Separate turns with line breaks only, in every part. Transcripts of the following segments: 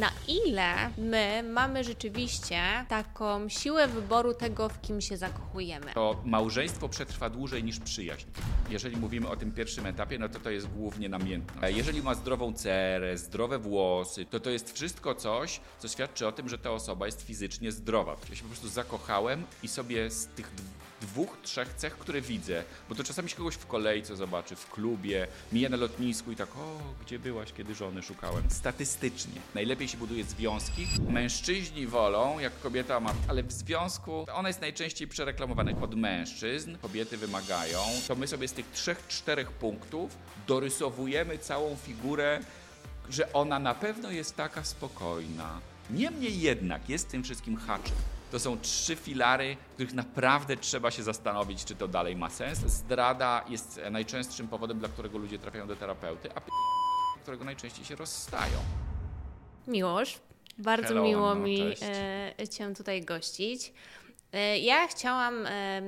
na ile my mamy rzeczywiście taką siłę wyboru tego, w kim się zakochujemy.
To małżeństwo przetrwa dłużej niż przyjaźń. Jeżeli mówimy o tym pierwszym etapie, no to to jest głównie namiętność. Jeżeli ma zdrową cerę, zdrowe włosy, to to jest wszystko coś, co świadczy o tym, że ta osoba jest fizycznie zdrowa. Ja się po prostu zakochałem i sobie z tych dwóch, trzech cech, które widzę, bo to czasami się kogoś w kolejce zobaczy, w klubie, mija na lotnisku i tak, o, gdzie byłaś, kiedy żony szukałem. Statystycznie najlepiej się buduje związki. Mężczyźni wolą, jak kobieta ma, ale w związku ona jest najczęściej przereklamowana od mężczyzn, kobiety wymagają, to my sobie z tych trzech, czterech punktów dorysowujemy całą figurę, że ona na pewno jest taka spokojna. Niemniej jednak jest tym wszystkim haczem. To są trzy filary, których naprawdę trzeba się zastanowić, czy to dalej ma sens. Zdrada jest najczęstszym powodem, dla którego ludzie trafiają do terapeuty, a p... którego najczęściej się rozstają.
Miłosz, bardzo
Hello,
miło
Anno,
mi e, Cię tutaj gościć. E, ja chciałam e,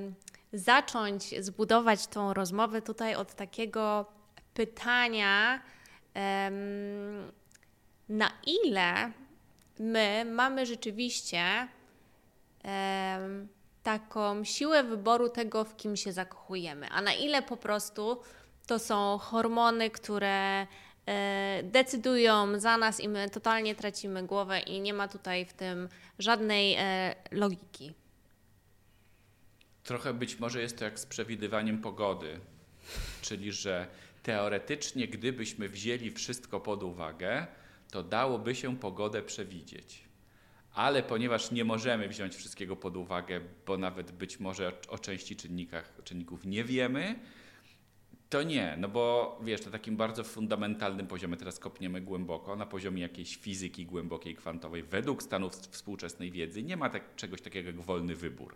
zacząć zbudować tą rozmowę tutaj od takiego pytania, em, na ile my mamy rzeczywiście taką siłę wyboru tego, w kim się zakochujemy, a na ile po prostu to są hormony, które e, decydują za nas i my totalnie tracimy głowę i nie ma tutaj w tym żadnej e, logiki.
Trochę być może jest to jak z przewidywaniem pogody, czyli że teoretycznie, gdybyśmy wzięli wszystko pod uwagę, to dałoby się pogodę przewidzieć. Ale ponieważ nie możemy wziąć wszystkiego pod uwagę, bo nawet być może o części czynnikach, czynników nie wiemy, to nie, no bo wiesz, na takim bardzo fundamentalnym poziomie, teraz kopniemy głęboko, na poziomie jakiejś fizyki głębokiej, kwantowej, według stanów współczesnej wiedzy, nie ma tak, czegoś takiego jak wolny wybór.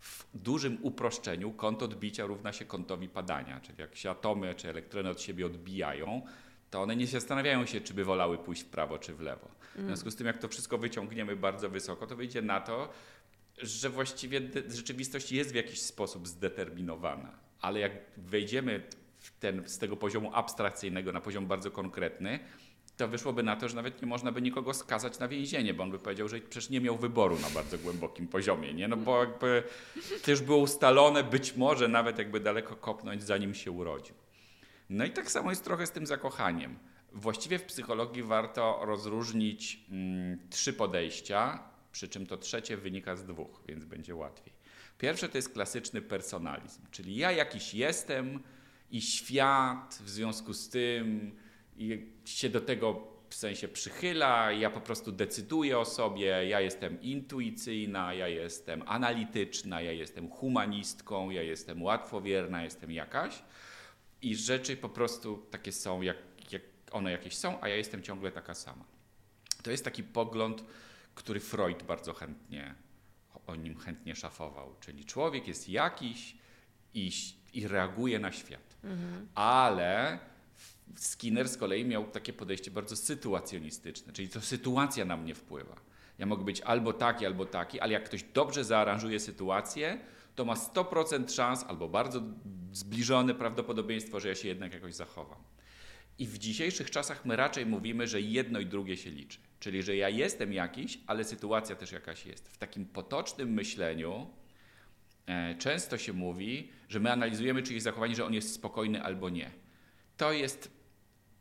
W dużym uproszczeniu kąt odbicia równa się kątowi padania, czyli jak się atomy czy elektrony od siebie odbijają, to one nie zastanawiają się, czy by wolały pójść w prawo czy w lewo. W związku z tym, jak to wszystko wyciągniemy bardzo wysoko, to wyjdzie na to, że właściwie rzeczywistość jest w jakiś sposób zdeterminowana. Ale jak wejdziemy ten, z tego poziomu abstrakcyjnego na poziom bardzo konkretny, to wyszłoby na to, że nawet nie można by nikogo skazać na więzienie, bo on by powiedział, że przecież nie miał wyboru na bardzo głębokim poziomie, nie? No bo jakby to już było ustalone, być może nawet jakby daleko kopnąć, zanim się urodził. No i tak samo jest trochę z tym zakochaniem. Właściwie w psychologii warto rozróżnić mm, trzy podejścia, przy czym to trzecie wynika z dwóch, więc będzie łatwiej. Pierwsze to jest klasyczny personalizm, czyli ja jakiś jestem i świat w związku z tym się do tego w sensie przychyla, ja po prostu decyduję o sobie, ja jestem intuicyjna, ja jestem analityczna, ja jestem humanistką, ja jestem łatwowierna, jestem jakaś i rzeczy po prostu takie są, jak one jakieś są, a ja jestem ciągle taka sama. To jest taki pogląd, który Freud bardzo chętnie o nim chętnie szafował, czyli człowiek jest jakiś i, i reaguje na świat. Ale Skinner z kolei miał takie podejście bardzo sytuacjonistyczne, czyli to sytuacja na mnie wpływa. Ja mogę być albo taki, albo taki, ale jak ktoś dobrze zaaranżuje sytuację, to ma 100% szans, albo bardzo zbliżone prawdopodobieństwo, że ja się jednak jakoś zachowam. I w dzisiejszych czasach my raczej mówimy, że jedno i drugie się liczy. Czyli, że ja jestem jakiś, ale sytuacja też jakaś jest. W takim potocznym myśleniu e, często się mówi, że my analizujemy czyjeś zachowanie, że on jest spokojny albo nie. To jest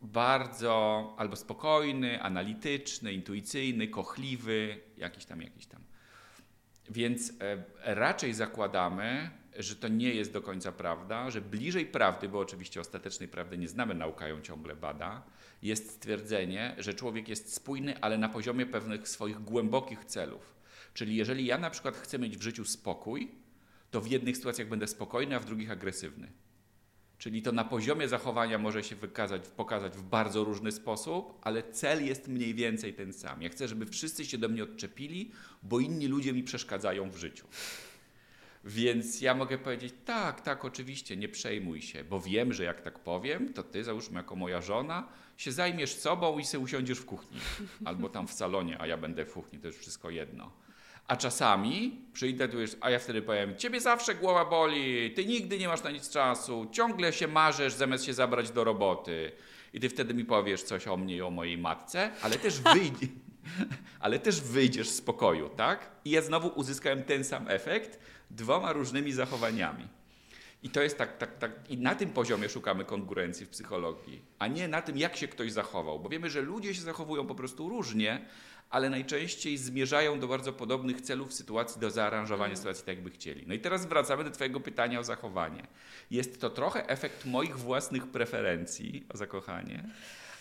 bardzo albo spokojny, analityczny, intuicyjny, kochliwy, jakiś tam, jakiś tam. Więc e, raczej zakładamy, że to nie jest do końca prawda, że bliżej prawdy, bo oczywiście ostatecznej prawdy nie znamy, nauka ją ciągle bada, jest stwierdzenie, że człowiek jest spójny, ale na poziomie pewnych swoich głębokich celów. Czyli jeżeli ja na przykład chcę mieć w życiu spokój, to w jednych sytuacjach będę spokojny, a w drugich agresywny. Czyli to na poziomie zachowania może się wykazać, pokazać w bardzo różny sposób, ale cel jest mniej więcej ten sam. Ja chcę, żeby wszyscy się do mnie odczepili, bo inni ludzie mi przeszkadzają w życiu. Więc ja mogę powiedzieć, tak, tak, oczywiście, nie przejmuj się, bo wiem, że jak tak powiem, to ty, załóżmy jako moja żona, się zajmiesz sobą i sobie usiądziesz w kuchni. Albo tam w salonie, a ja będę w kuchni, to już wszystko jedno. A czasami przyjdę tu już, a ja wtedy powiem, ciebie zawsze głowa boli, ty nigdy nie masz na nic czasu, ciągle się marzesz zamiast się zabrać do roboty. I ty wtedy mi powiesz coś o mnie i o mojej matce, ale też wyjdzie, ale też wyjdziesz z pokoju, tak? I ja znowu uzyskałem ten sam efekt dwoma różnymi zachowaniami. I to jest tak, tak, tak, i na tym poziomie szukamy konkurencji w psychologii, a nie na tym, jak się ktoś zachował, bo wiemy, że ludzie się zachowują po prostu różnie, ale najczęściej zmierzają do bardzo podobnych celów w sytuacji, do zaaranżowania mm. sytuacji tak, jakby chcieli. No i teraz wracamy do Twojego pytania o zachowanie. Jest to trochę efekt moich własnych preferencji o zakochanie,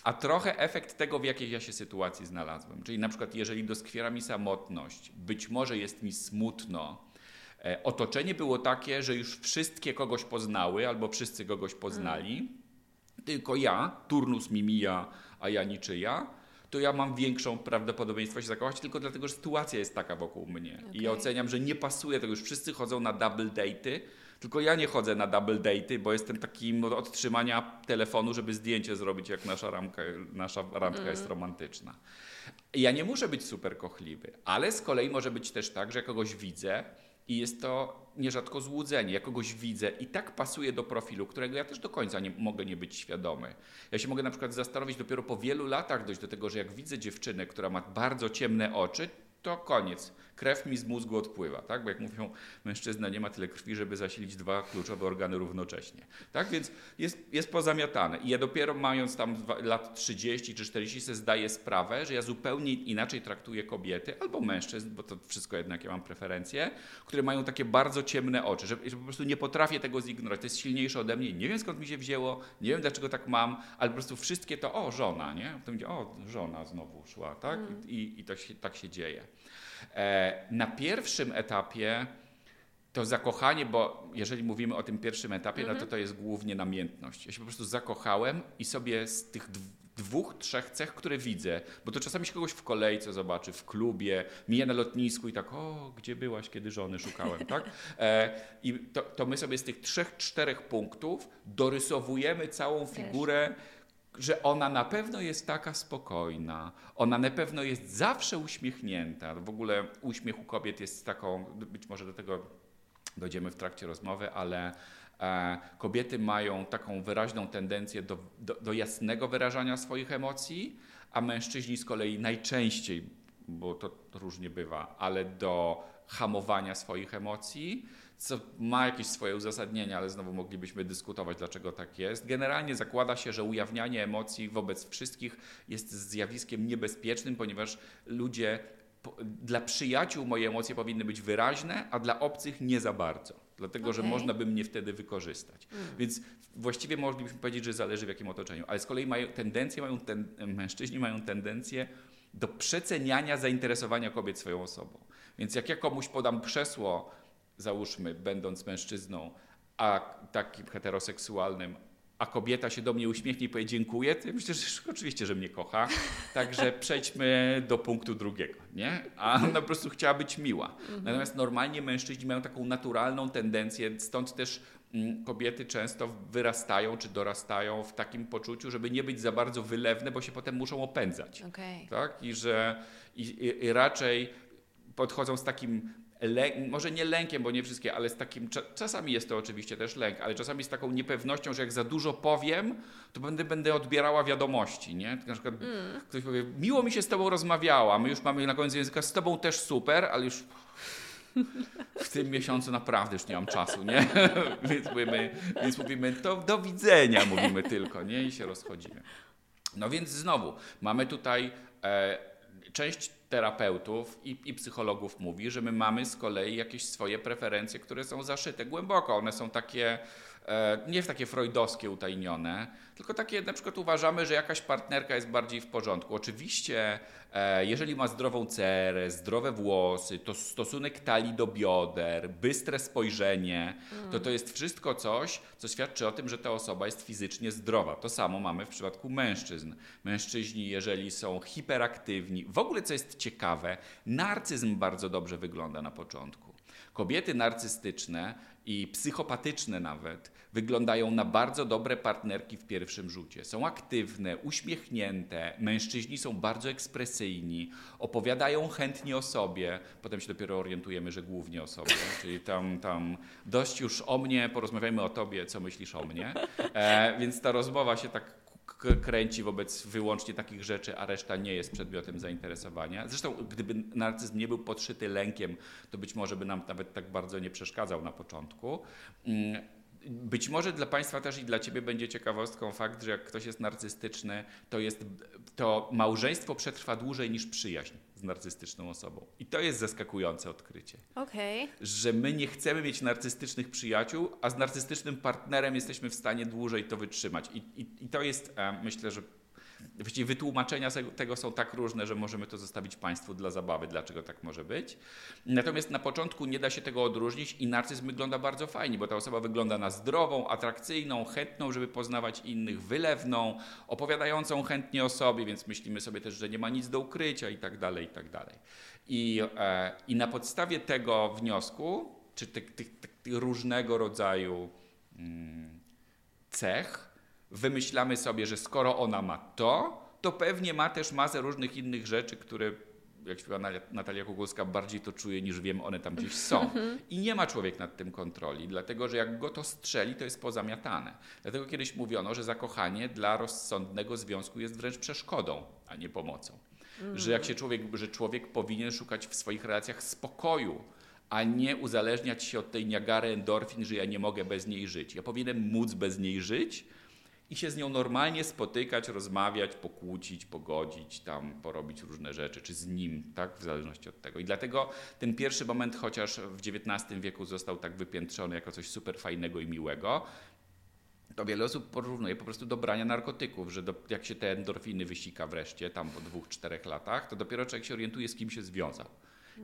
a trochę efekt tego, w jakiej ja się sytuacji znalazłem. Czyli na przykład, jeżeli doskwiera mi samotność, być może jest mi smutno, e, otoczenie było takie, że już wszystkie kogoś poznały albo wszyscy kogoś poznali, tylko ja, turnus mi mija, a ja niczyja, to ja mam większą prawdopodobieństwo się zakochać, tylko dlatego, że sytuacja jest taka wokół mnie. Okay. I ja oceniam, że nie pasuje tego. Już wszyscy chodzą na double date'y, tylko ja nie chodzę na double date'y, bo jestem takim od trzymania telefonu, żeby zdjęcie zrobić, jak nasza ramka, nasza randka mm. jest romantyczna. Ja nie muszę być super kochliwy, ale z kolei może być też tak, że kogoś widzę i jest to nierzadko złudzenie. Ja kogoś widzę i tak pasuje do profilu, którego ja też do końca nie, mogę nie być świadomy. Ja się mogę na przykład zastanowić dopiero po wielu latach dojść do tego, że jak widzę dziewczynę, która ma bardzo ciemne oczy, to koniec krew mi z mózgu odpływa, tak? Bo jak mówią, mężczyzna nie ma tyle krwi, żeby zasilić dwa kluczowe organy równocześnie. Tak więc jest, jest pozamiatane. I ja dopiero mając tam lat 30 czy 40 sobie zdaję sprawę, że ja zupełnie inaczej traktuję kobiety albo mężczyzn, bo to wszystko jednak ja mam preferencje, które mają takie bardzo ciemne oczy, że, że po prostu nie potrafię tego zignorować. To jest silniejsze ode mnie. Nie wiem skąd mi się wzięło, nie wiem dlaczego tak mam, ale po prostu wszystkie to, o żona, nie? To będzie, o żona znowu szła, tak? Mm. I, i to się, tak się dzieje. E, na pierwszym etapie to zakochanie, bo jeżeli mówimy o tym pierwszym etapie, no to mhm. to jest głównie namiętność. Ja się po prostu zakochałem i sobie z tych dwóch, trzech cech, które widzę, bo to czasami się kogoś w kolejce zobaczy, w klubie, mija na lotnisku i tak, o, gdzie byłaś, kiedy żony szukałem, tak? E, I to, to my sobie z tych trzech, czterech punktów dorysowujemy całą figurę że ona na pewno jest taka spokojna, ona na pewno jest zawsze uśmiechnięta. W ogóle uśmiech u kobiet jest taką, być może do tego dojdziemy w trakcie rozmowy, ale e, kobiety mają taką wyraźną tendencję do, do, do jasnego wyrażania swoich emocji, a mężczyźni z kolei najczęściej, bo to różnie bywa, ale do hamowania swoich emocji co ma jakieś swoje uzasadnienie, ale znowu moglibyśmy dyskutować, dlaczego tak jest. Generalnie zakłada się, że ujawnianie emocji wobec wszystkich jest zjawiskiem niebezpiecznym, ponieważ ludzie, dla przyjaciół moje emocje powinny być wyraźne, a dla obcych nie za bardzo. Dlatego, okay. że można by mnie wtedy wykorzystać. Mm. Więc właściwie moglibyśmy powiedzieć, że zależy w jakim otoczeniu. Ale z kolei mają tendencję, mają ten, mężczyźni mają tendencję do przeceniania zainteresowania kobiet swoją osobą. Więc jak ja komuś podam krzesło, załóżmy, będąc mężczyzną, a takim heteroseksualnym, a kobieta się do mnie uśmiechnie i powie dziękuję, to ja myślę, że oczywiście, że mnie kocha. Także przejdźmy do punktu drugiego, nie? A ona po prostu chciała być miła. Mhm. Natomiast normalnie mężczyźni mają taką naturalną tendencję, stąd też mm, kobiety często wyrastają czy dorastają w takim poczuciu, żeby nie być za bardzo wylewne, bo się potem muszą opędzać. Okay. Tak? I że i, i, i raczej podchodzą z takim może nie lękiem, bo nie wszystkie, ale z takim, czasami jest to oczywiście też lęk, ale czasami z taką niepewnością, że jak za dużo powiem, to będę, będę odbierała wiadomości, nie? Na przykład mm. ktoś powie, miło mi się z tobą rozmawiała, my już mamy na końcu języka, z tobą też super, ale już w tym miesiącu naprawdę już nie mam czasu, nie? więc, mówimy, więc mówimy, to do widzenia mówimy tylko, nie? I się rozchodzimy. No więc znowu, mamy tutaj e, część terapeutów i, i, psychologów mówi, że my mamy z kolei jakieś swoje preferencje, które są zaszyte głęboko. One są takie, nie w takie freudowskie, utajnione, tylko takie na przykład uważamy, że jakaś partnerka jest bardziej w porządku. Oczywiście, e, jeżeli ma zdrową cerę, zdrowe włosy, to stosunek talii do bioder, bystre spojrzenie, to to jest wszystko coś, co świadczy o tym, że ta osoba jest fizycznie zdrowa. To samo mamy w przypadku mężczyzn. Mężczyźni, jeżeli są hiperaktywni, w ogóle co jest ciekawe, narcyzm bardzo dobrze wygląda na początku. Kobiety narcystyczne i psychopatyczne nawet wyglądają na bardzo dobre partnerki w pierwszym rzucie. Są aktywne, uśmiechnięte, mężczyźni są bardzo ekspresyjni, opowiadają chętnie o sobie, potem się dopiero orientujemy, że głównie o sobie, czyli tam, tam dość już o mnie, porozmawiajmy o tobie, co myślisz o mnie. E, więc ta rozmowa się tak kręci wobec wyłącznie takich rzeczy, a reszta nie jest przedmiotem zainteresowania. Zresztą, gdyby narcyzm nie był podszyty lękiem, to być może by nam nawet tak bardzo nie przeszkadzał na początku. Być może dla Państwa też i dla Ciebie będzie ciekawostką fakt, że jak ktoś jest narcystyczny, to, jest, to małżeństwo przetrwa dłużej niż przyjaźń z narcystyczną osobą. I to jest zaskakujące odkrycie.
Okay.
Że my nie chcemy mieć narcystycznych przyjaciół, a z narcystycznym partnerem jesteśmy w stanie dłużej to wytrzymać. I, i, i to jest, e, myślę, że Właściwie wytłumaczenia tego są tak różne, że możemy to zostawić Państwu dla zabawy, dlaczego tak może być. Natomiast na początku nie da się tego odróżnić i narcyzm wygląda bardzo fajnie, bo ta osoba wygląda na zdrową, atrakcyjną, chętną, żeby poznawać innych, wylewną, opowiadającą chętnie o sobie, więc myślimy sobie też, że nie ma nic do ukrycia i tak dalej, i tak dalej. I, e, i na podstawie tego wniosku, czy tych, tych, tych różnego rodzaju mm, cech, wymyślamy sobie, że skoro ona ma to, to pewnie ma też masę różnych innych rzeczy, które jak śpiewa Natalia Kugulska, bardziej to czuje niż wiem, one tam gdzieś są. I nie ma człowiek nad tym kontroli, dlatego że jak go to strzeli, to jest pozamiatane. Dlatego kiedyś mówiono, że zakochanie dla rozsądnego związku jest wręcz przeszkodą, a nie pomocą. Że jak się człowiek, że człowiek powinien szukać w swoich relacjach spokoju, a nie uzależniać się od tej niagary endorfin, że ja nie mogę bez niej żyć. Ja powinienem móc bez niej żyć, i się z nią normalnie spotykać, rozmawiać, pokłócić, pogodzić, tam porobić różne rzeczy, czy z nim, tak, w zależności od tego. I dlatego ten pierwszy moment, chociaż w XIX wieku został tak wypiętrzony jako coś super fajnego i miłego, to wiele osób porównuje po prostu do brania narkotyków, że do, jak się te endorfiny wysika wreszcie, tam po dwóch, czterech latach, to dopiero człowiek się orientuje, z kim się związał.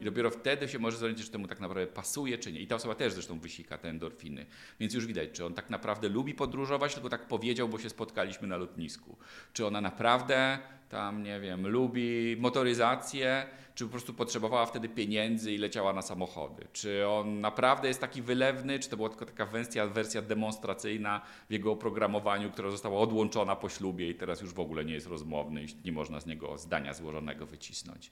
I dopiero wtedy się może zorientować, czy temu tak naprawdę pasuje, czy nie. I ta osoba też zresztą wysika te endorfiny. Więc już widać, czy on tak naprawdę lubi podróżować, tylko tak powiedział, bo się spotkaliśmy na lotnisku. Czy ona naprawdę tam, nie wiem, lubi motoryzację, czy po prostu potrzebowała wtedy pieniędzy i leciała na samochody. Czy on naprawdę jest taki wylewny, czy to była tylko taka wersja, wersja demonstracyjna w jego oprogramowaniu, która została odłączona po ślubie i teraz już w ogóle nie jest rozmowny i nie można z niego zdania złożonego wycisnąć.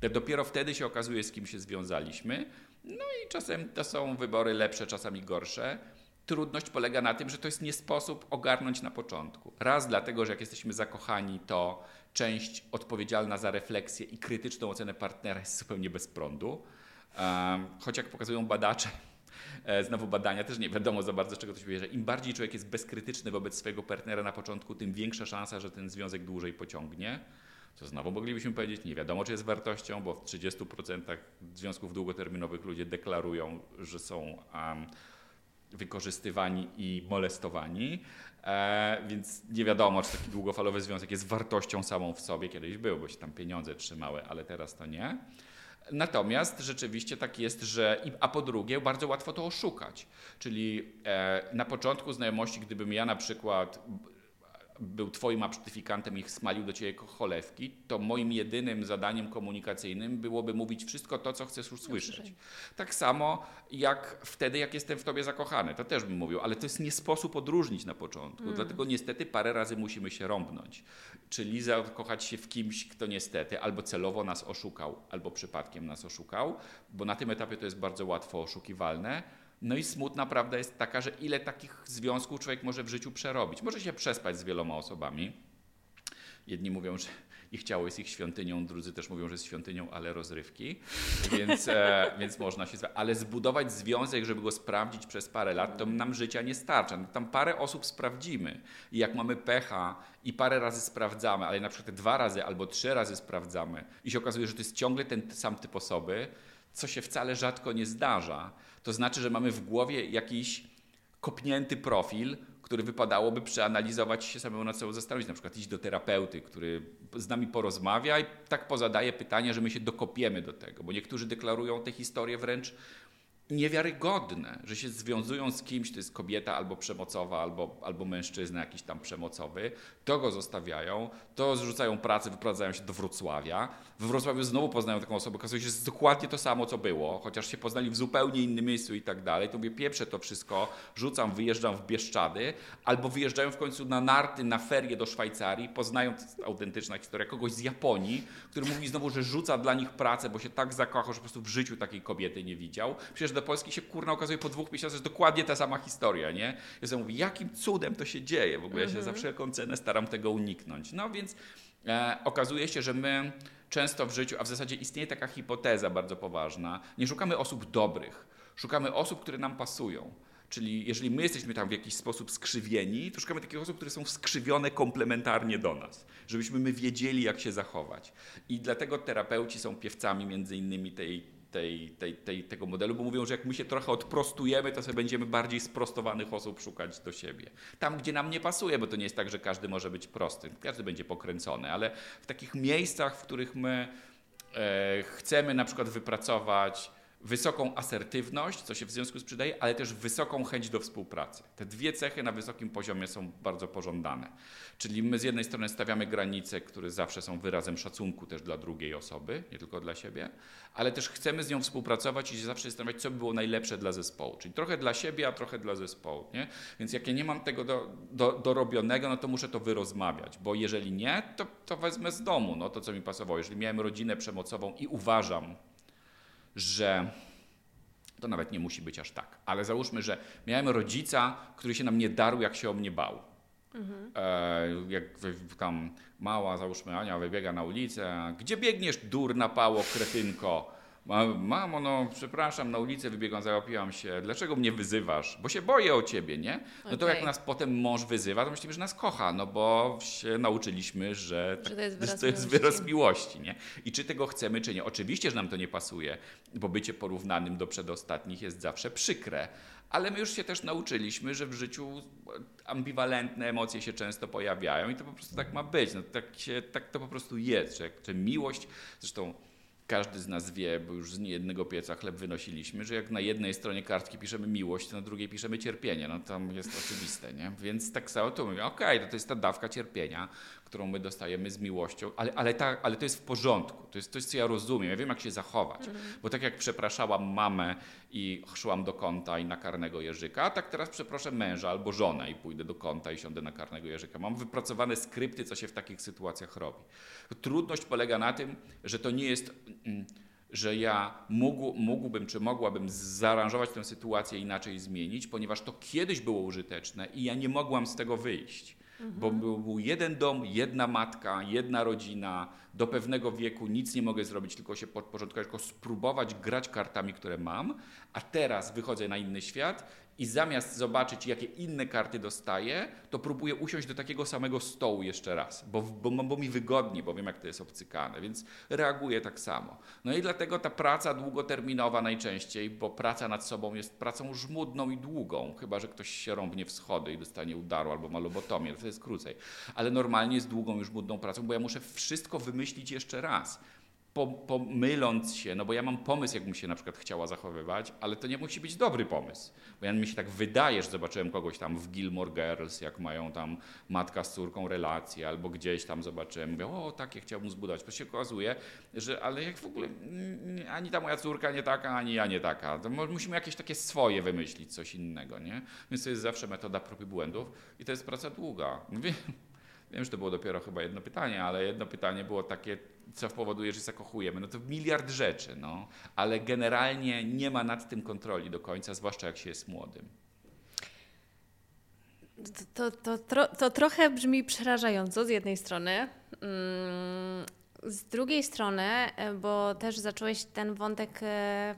To dopiero wtedy się okazuje, z kim się związaliśmy. No i czasem to są wybory lepsze, czasami gorsze trudność polega na tym, że to jest nie sposób ogarnąć na początku. Raz dlatego, że jak jesteśmy zakochani, to część odpowiedzialna za refleksję i krytyczną ocenę partnera jest zupełnie bez prądu. Choć jak pokazują badacze, e, znowu badania, też nie wiadomo za bardzo, czego to się bierze. Im bardziej człowiek jest bezkrytyczny wobec swojego partnera na początku, tym większa szansa, że ten związek dłużej pociągnie. Co znowu moglibyśmy powiedzieć, nie wiadomo, czy jest wartością, bo w 30% związków długoterminowych ludzie deklarują, że są um, wykorzystywani i molestowani. E, więc nie wiadomo, czy taki długofalowy związek jest wartością samą w sobie. Kiedyś był, bo się tam pieniądze trzymały, ale teraz to nie. Natomiast rzeczywiście tak jest, że. A po drugie, bardzo łatwo to oszukać. Czyli e, na początku znajomości, gdybym ja na przykład był twoim absztyfikantem i smalił do ciebie cholewki, to moim jedynym zadaniem komunikacyjnym byłoby mówić wszystko to, co chcesz usłyszeć. Tak samo jak wtedy, jak jestem w tobie zakochany, to też bym mówił, ale to jest nie sposób odróżnić na początku, mm. dlatego niestety parę razy musimy się rąbnąć. Czyli zakochać się w kimś, kto niestety albo celowo nas oszukał, albo przypadkiem nas oszukał, bo na tym etapie to jest bardzo łatwo oszukiwalne, no i smutna prawda jest taka, że ile takich związków człowiek może w życiu przerobić. Może się przespać z wieloma osobami. Jedni mówią, że ich ciało jest ich świątynią, drudzy też mówią, że jest świątynią, ale rozrywki, więc, e, więc można się... Ale zbudować związek, żeby go sprawdzić przez parę lat, to nam życia nie starcza. No, tam parę osób sprawdzimy i jak mamy pecha i parę razy sprawdzamy, ale na przykład dwa razy albo trzy razy sprawdzamy i się okazuje, że to jest ciągle ten sam typ osoby, co się wcale rzadko nie zdarza, to znaczy, że mamy w głowie jakiś kopnięty profil, który wypadałoby przeanalizować się samemu na co zastanowić. Na przykład iść do terapeuty, który z nami porozmawia i tak pozadaje pytania, że my się dokopiemy do tego, bo niektórzy deklarują te historie wręcz niewiarygodne, że się związują z kimś, to jest kobieta albo przemocowa, albo, albo mężczyzna jakiś tam przemocowy, to go zostawiają, to zrzucają pracę, wyprowadzają się do Wrocławia. W Wrocławiu znowu poznają taką osobę, okazuje się, że jest dokładnie to samo, co było, chociaż się poznali w zupełnie innym miejscu i tak dalej. To mówię, pieprzę to wszystko, rzucam, wyjeżdżam w Bieszczady, albo wyjeżdżają w końcu na narty, na ferie do Szwajcarii, poznają, to jest autentyczna historia, kogoś z Japonii, który mówi znowu, że rzuca dla nich pracę, bo się tak zakochał, że po prostu w życiu takiej kobiety nie widział. Przecież do Polski się kurna okazuje po dwóch miesiącach, że dokładnie ta sama historia, nie? Ja sobie mówię, jakim cudem to się dzieje? W ogóle ja się za wszelką cenę staram tego uniknąć. No więc e, okazuje się, że my często w życiu, a w zasadzie istnieje taka hipoteza bardzo poważna, nie szukamy osób dobrych, szukamy osób, które nam pasują. Czyli jeżeli my jesteśmy tam w jakiś sposób skrzywieni, to szukamy takich osób, które są skrzywione komplementarnie do nas, żebyśmy my wiedzieli, jak się zachować. I dlatego terapeuci są piewcami między innymi tej, tej, tej, tej, tego modelu, bo mówią, że jak my się trochę odprostujemy, to sobie będziemy bardziej sprostowanych osób szukać do siebie. Tam, gdzie nam nie pasuje, bo to nie jest tak, że każdy może być prosty, każdy będzie pokręcony, ale w takich miejscach, w których my e, chcemy na przykład wypracować wysoką asertywność, co się w związku z przydaje, ale też wysoką chęć do współpracy. Te dwie cechy na wysokim poziomie są bardzo pożądane. Czyli my z jednej strony stawiamy granice, które zawsze są wyrazem szacunku też dla drugiej osoby, nie tylko dla siebie, ale też chcemy z nią współpracować i się zawsze zastanawiać, co by było najlepsze dla zespołu. Czyli trochę dla siebie, a trochę dla zespołu. Nie? Więc jak ja nie mam tego do, do, dorobionego, no to muszę to wyrozmawiać, bo jeżeli nie, to, to wezmę z domu no, to, co mi pasowało. Jeżeli miałem rodzinę przemocową i uważam, że to nawet nie musi być aż tak, ale załóżmy, że miałem rodzica, który się na mnie darł, jak się o mnie bał. Mhm. E, jak tam mała, załóżmy Ania, wybiega na ulicę, gdzie biegniesz, durna pało, kretynko? Mamo, no przepraszam, na ulicę wybiegam, załapiłam się. Dlaczego mnie wyzywasz? Bo się boję o ciebie, nie? No okay. to jak nas potem mąż wyzywa, to myślimy, że nas kocha, no bo się nauczyliśmy, że, tak, że to, jest wyraz, to jest wyraz miłości, nie? I czy tego chcemy, czy nie? Oczywiście, że nam to nie pasuje, bo bycie porównanym do przedostatnich jest zawsze przykre. Ale my już się też nauczyliśmy, że w życiu ambiwalentne emocje się często pojawiają i to po prostu tak ma być. No, tak, się, tak to po prostu jest, że, że miłość, zresztą każdy z nas wie, bo już z niejednego pieca chleb wynosiliśmy, że jak na jednej stronie kartki piszemy miłość, na drugiej piszemy cierpienie. No to jest oczywiste, nie? Więc tak samo to mówię, okej, okay, to jest ta dawka cierpienia, którą my dostajemy z miłością, ale, ale, ta, ale to jest w porządku, to jest coś, co ja rozumiem, ja wiem, jak się zachować. Mhm. Bo tak jak przepraszałam mamę i szłam do kąta i na karnego jeżyka, tak teraz przeproszę męża albo żonę i pójdę do kąta i siądę na karnego jeżyka. Mam wypracowane skrypty, co się w takich sytuacjach robi. Trudność polega na tym, że to nie jest... Mm, że ja mógł, mógłbym czy mogłabym zaaranżować tę sytuację inaczej zmienić, ponieważ to kiedyś było użyteczne i ja nie mogłam z tego wyjść. Mhm. Bo był, był jeden dom, jedna matka, jedna rodzina. Do pewnego wieku nic nie mogę zrobić, tylko się podporządkować, tylko spróbować grać kartami, które mam. A teraz wychodzę na inny świat i zamiast zobaczyć, jakie inne karty dostaję, to próbuję usiąść do takiego samego stołu jeszcze raz, bo, bo, bo mi wygodnie, bo wiem, jak to jest obcykane, więc reaguję tak samo. No i dlatego ta praca długoterminowa najczęściej, bo praca nad sobą jest pracą żmudną i długą, chyba, że ktoś się rąbnie w schody i dostanie udaru albo ma lobotomię, to jest krócej. Ale normalnie jest długą i żmudną pracą, bo ja muszę wszystko wymyślić jeszcze raz pomyląc się, no bo ja mam pomysł, jakbym się na przykład chciała zachowywać, ale to nie musi być dobry pomysł. Bo ja mi się tak wydaje, że zobaczyłem kogoś tam w Gilmore Girls, jak mają tam matka z córką relacje, albo gdzieś tam zobaczyłem, mówię, o takie chciałbym zbudować. To się okazuje, że ale jak w ogóle mm, ani ta moja córka nie taka, ani ja nie taka. To musimy jakieś takie swoje wymyślić, coś innego, nie? Więc to jest zawsze metoda prób i błędów i to jest praca długa. Mówię, Wiem, że to było dopiero chyba jedno pytanie, ale jedno pytanie było takie, co powoduje, że zakochujemy. No to miliard rzeczy, no. Ale generalnie nie ma nad tym kontroli do końca, zwłaszcza jak się jest młodym.
To, to, to, to trochę brzmi przerażająco z jednej strony. Mm, z drugiej strony, e, bo też zacząłeś ten wątek e,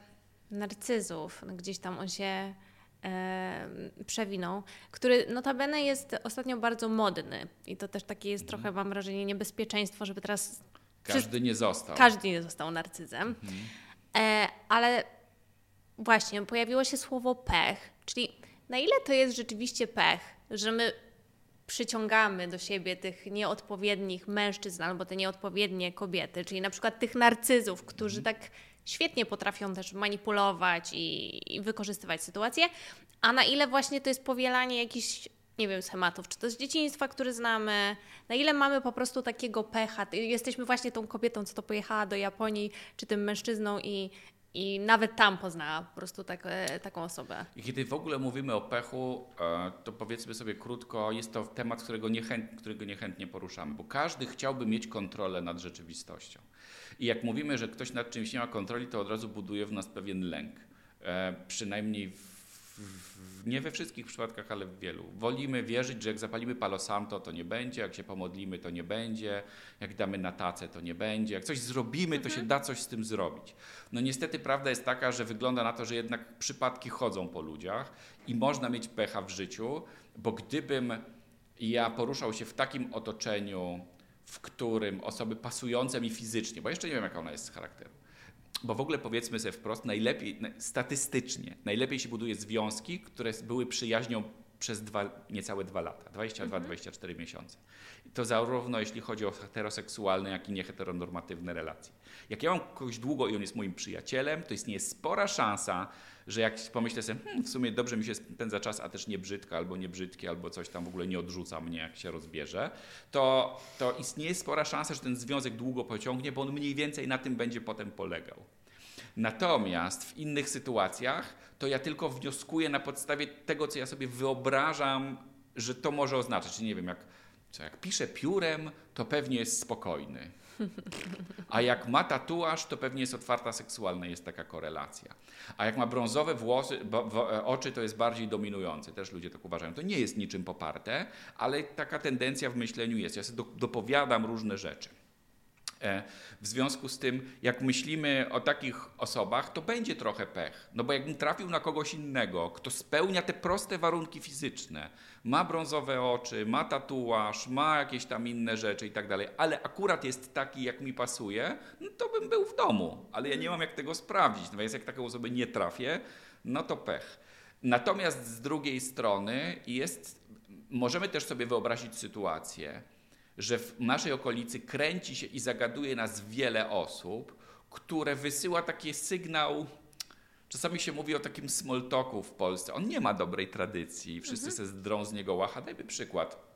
narcyzów. Gdzieś tam on się przewinął, który notabene jest ostatnio bardzo modny i to też takie jest trochę, mam wrażenie, niebezpieczeństwo, żeby teraz...
Każdy nie został.
Każdy nie został narcyzem. Mhm. E, ale właśnie, pojawiło się słowo pech, czyli na ile to jest rzeczywiście pech, że my przyciągamy do siebie tych nieodpowiednich mężczyzn albo te nieodpowiednie kobiety, czyli na przykład tych narcyzów, którzy mhm. tak świetnie potrafią też manipulować i, i wykorzystywać sytuację, a na ile właśnie to jest powielanie jakichś nie wiem, schematów, czy to z dzieciństwa, który znamy, na ile mamy po prostu takiego pecha. Jesteśmy właśnie tą kobietą, co to pojechała do Japonii, czy tym mężczyzną i, i nawet tam poznała po prostu tak, e, taką osobę.
I kiedy w ogóle mówimy o pechu, e, to powiedzmy sobie krótko, jest to temat, którego, niechęt, którego niechętnie poruszamy, bo każdy chciałby mieć kontrolę nad rzeczywistością. I jak mówimy, że ktoś nad czymś nie ma kontroli, to od razu buduje w nas pewien lęk. E, przynajmniej w, w, nie we wszystkich przypadkach, ale w wielu. Wolimy wierzyć, że jak zapalimy Palo Santo, to nie będzie, jak się pomodlimy, to nie będzie, jak damy na tacę, to nie będzie, jak coś zrobimy, to się da coś z tym zrobić. No niestety prawda jest taka, że wygląda na to, że jednak przypadki chodzą po ludziach i można mieć pecha w życiu, bo gdybym ja poruszał się w takim otoczeniu, w którym osoby pasujące mi fizycznie, bo jeszcze nie wiem, jaka ona jest z charakteru, bo w ogóle powiedzmy sobie wprost, najlepiej, statystycznie, najlepiej się buduje związki, które były przyjaźnią przez dwa, niecałe dwa lata, 22-24 mhm. miesiące. I to zarówno jeśli chodzi o heteroseksualne, jak i nieheteronormatywne relacje. Jak ja mam kogoś długo i on jest moim przyjacielem, to istnieje spora szansa, że jak pomyślę sobie, hmm, w sumie dobrze mi się spędza czas, a też nie brzydka, albo nie brzydkie, albo coś tam w ogóle nie odrzuca mnie, jak się rozbierze, to, to istnieje spora szansa, że ten związek długo pociągnie, bo on mniej więcej na tym będzie potem polegał. Natomiast w innych sytuacjach to ja tylko wnioskuję na podstawie tego, co ja sobie wyobrażam, że to może oznaczać. Nie wiem, jak, co, jak piszę piórem, to pewnie jest spokojny. A jak ma tatuaż, to pewnie jest otwarta seksualna, jest taka korelacja. A jak ma brązowe włosy, bo, e, oczy, to jest bardziej dominujący. Też ludzie tak uważają. To nie jest niczym poparte, ale taka tendencja w myśleniu jest. Ja sobie do, dopowiadam różne rzeczy. E, w związku z tym, jak myślimy o takich osobach, to będzie trochę pech. No bo jakbym trafił na kogoś innego, kto spełnia te proste warunki fizyczne, ma brązowe oczy, ma tatuaż, ma jakieś tam inne rzeczy i tak dalej, ale akurat jest taki, jak mi pasuje, no to bym był w domu. Ale ja nie mam jak tego sprawdzić. No więc jak taką osobę nie trafię, no to pech. Natomiast z drugiej strony jest, możemy też sobie wyobrazić sytuację, że w naszej okolicy kręci się i zagaduje nas wiele osób, które wysyła taki sygnał. Czasami się mówi o takim small talku w Polsce. On nie ma dobrej tradycji. Wszyscy mhm. se zdrą z niego łacha. Dajmy przykład.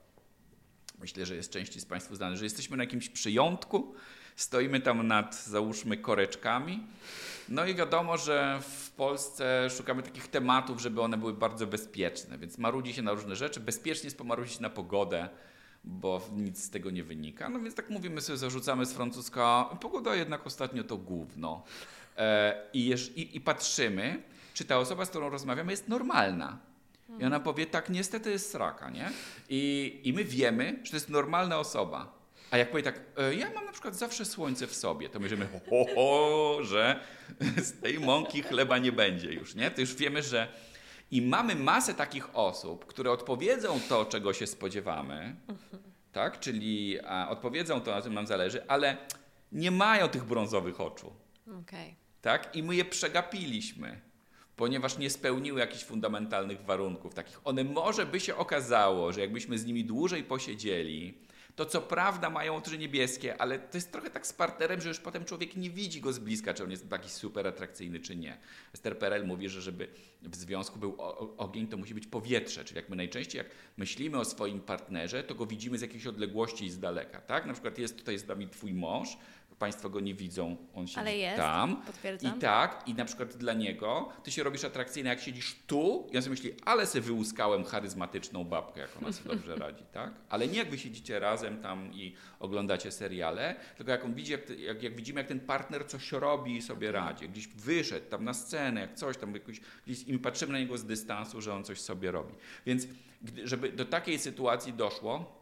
Myślę, że jest części z Państwa znany, że jesteśmy na jakimś przyjątku, stoimy tam nad, załóżmy, koreczkami. No i wiadomo, że w Polsce szukamy takich tematów, żeby one były bardzo bezpieczne, więc marudzi się na różne rzeczy. Bezpiecznie jest pomarudzić na pogodę, bo nic z tego nie wynika. No więc tak mówimy sobie, zarzucamy z francuska, pogoda jednak ostatnio to główno. E, i, i, I patrzymy, czy ta osoba, z którą rozmawiamy, jest normalna. I ona powie, tak, niestety jest sraka, nie? I, I my wiemy, że to jest normalna osoba. A jak powie tak, e, ja mam na przykład zawsze słońce w sobie, to myślimy, ho, ho, że z tej mąki chleba nie będzie już, nie? To już wiemy, że i mamy masę takich osób, które odpowiedzą to, czego się spodziewamy, tak? czyli a, odpowiedzą to, na czym nam zależy, ale nie mają tych brązowych oczu. Okay. Tak? I my je przegapiliśmy, ponieważ nie spełniły jakichś fundamentalnych warunków takich. One może by się okazało, że jakbyśmy z nimi dłużej posiedzieli, to co prawda mają oczy niebieskie, ale to jest trochę tak z partnerem, że już potem człowiek nie widzi go z bliska, czy on jest taki super atrakcyjny, czy nie. Esther Perel mówi, że żeby w związku był ogień, to musi być powietrze, czyli jak my najczęściej, jak myślimy o swoim partnerze, to go widzimy z jakiejś odległości i z daleka, tak? Na przykład jest tutaj z nami twój mąż, Państwo go nie widzą, on siedzi Ale jest, tam. Potwierdzam. I tak, i na przykład dla niego ty się robisz atrakcyjny, jak siedzisz tu, i on sobie myśli, ale se wyłuskałem charyzmatyczną babkę, jak ona sobie dobrze radzi, tak? Ale nie jak wy siedzicie razem tam i oglądacie seriale, tylko jak on widzi, jak, jak, jak widzimy, jak ten partner coś robi i sobie radzi, gdzieś wyszedł tam na scenę, jak coś tam, jakoś, gdzieś, i my patrzymy na niego z dystansu, że on coś sobie robi. Więc żeby do takiej sytuacji doszło,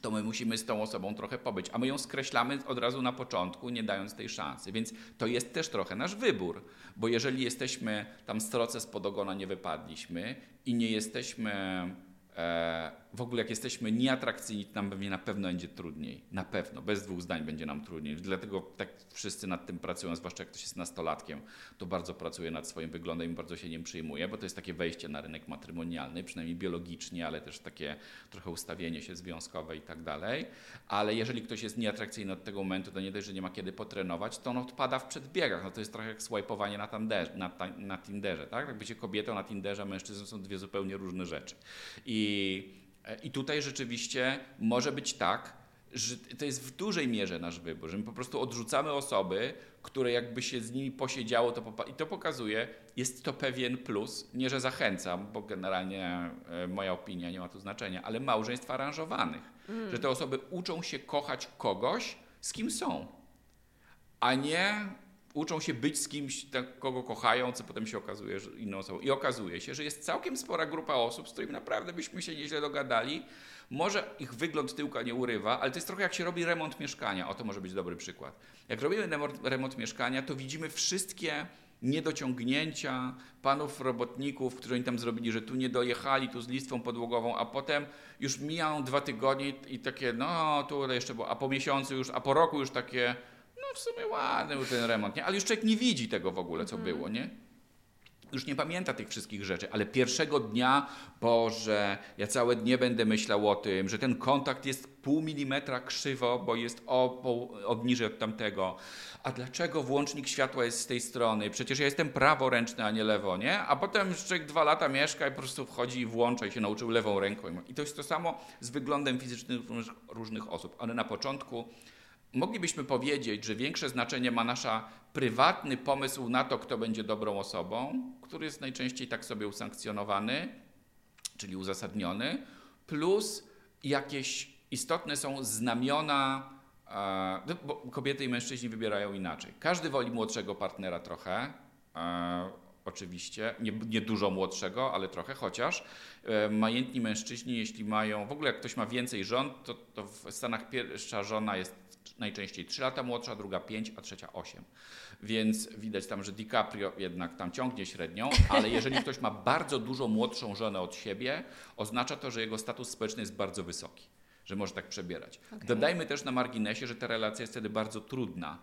to my musimy z tą osobą trochę pobyć, a my ją skreślamy od razu na początku, nie dając tej szansy. Więc to jest też trochę nasz wybór, bo jeżeli jesteśmy tam stroce spod ogona nie wypadliśmy i nie jesteśmy E, w ogóle jak jesteśmy nieatrakcyjni, to nam pewnie na pewno będzie trudniej. Na pewno, bez dwóch zdań będzie nam trudniej. Dlatego tak wszyscy nad tym pracują, zwłaszcza jak ktoś jest nastolatkiem, to bardzo pracuje nad swoim wyglądem i bardzo się nim przyjmuje, bo to jest takie wejście na rynek matrymonialny, przynajmniej biologicznie, ale też takie trochę ustawienie się związkowe i tak dalej. Ale jeżeli ktoś jest nieatrakcyjny od tego momentu, to nie dość, że nie ma kiedy potrenować, to on odpada w przedbiegach. No to jest trochę jak swajpowanie na, tanderze, na, na Tinderze, tak? Jak bycie kobietą na Tinderze, mężczyzną są dwie zupełnie różne rzeczy. I i, e, I tutaj rzeczywiście może być tak, że to jest w dużej mierze nasz wybór, że my po prostu odrzucamy osoby, które jakby się z nimi posiedziało, to i to pokazuje, jest to pewien plus, nie że zachęcam, bo generalnie e, moja opinia nie ma tu znaczenia, ale małżeństw aranżowanych, mm. że te osoby uczą się kochać kogoś, z kim są, a nie uczą się być z kimś, tak, kogo kochają, co potem się okazuje że inną osobą. I okazuje się, że jest całkiem spora grupa osób, z którymi naprawdę byśmy się nieźle dogadali. Może ich wygląd tyłka nie urywa, ale to jest trochę jak się robi remont mieszkania. O, to może być dobry przykład. Jak robimy remont, mieszkania, to widzimy wszystkie niedociągnięcia panów robotników, którzy oni tam zrobili, że tu nie dojechali, tu z listwą podłogową, a potem już mijają dwa tygodnie i takie, no tu jeszcze było, a po miesiącu już, a po roku już takie, w sumie ładny był ten remont, nie? Ale już człowiek nie widzi tego w ogóle, co mhm. było, nie? już nie pamięta tych wszystkich rzeczy, ale pierwszego dnia, Boże, ja całe dnie będę myślał o tym, że ten kontakt jest pół milimetra krzywo, bo jest o, o, niżej od tamtego. A dlaczego włącznik światła jest z tej strony? Przecież ja jestem praworęczny, a nie lewo, nie? A potem człowiek dwa lata mieszka i po prostu wchodzi i włącza i się nauczył lewą ręką. I to jest to samo z wyglądem fizycznym różnych osób. Ale na początku moglibyśmy powiedzieć, że większe znaczenie ma nasza prywatny pomysł na to, kto będzie dobrą osobą, który jest najczęściej tak sobie usankcjonowany, czyli uzasadniony, plus jakieś istotne są znamiona, no, bo kobiety i mężczyźni wybierają inaczej. Każdy woli młodszego partnera trochę, oczywiście, nie, nie, dużo młodszego, ale trochę, chociaż e, majętni mężczyźni, jeśli mają, w ogóle jak ktoś ma więcej żon, to, to w Stanach pierwsza żona jest najczęściej 3 lata młodsza, druga 5, a trzecia 8. Więc widać tam, że DiCaprio jednak tam ciągnie średnią, ale jeżeli ktoś ma bardzo dużo młodszą żonę od siebie, oznacza to, że jego status społeczny jest bardzo wysoki, że może tak przebierać. Okay. Dodajmy też na marginesie, że ta relacja jest wtedy bardzo trudna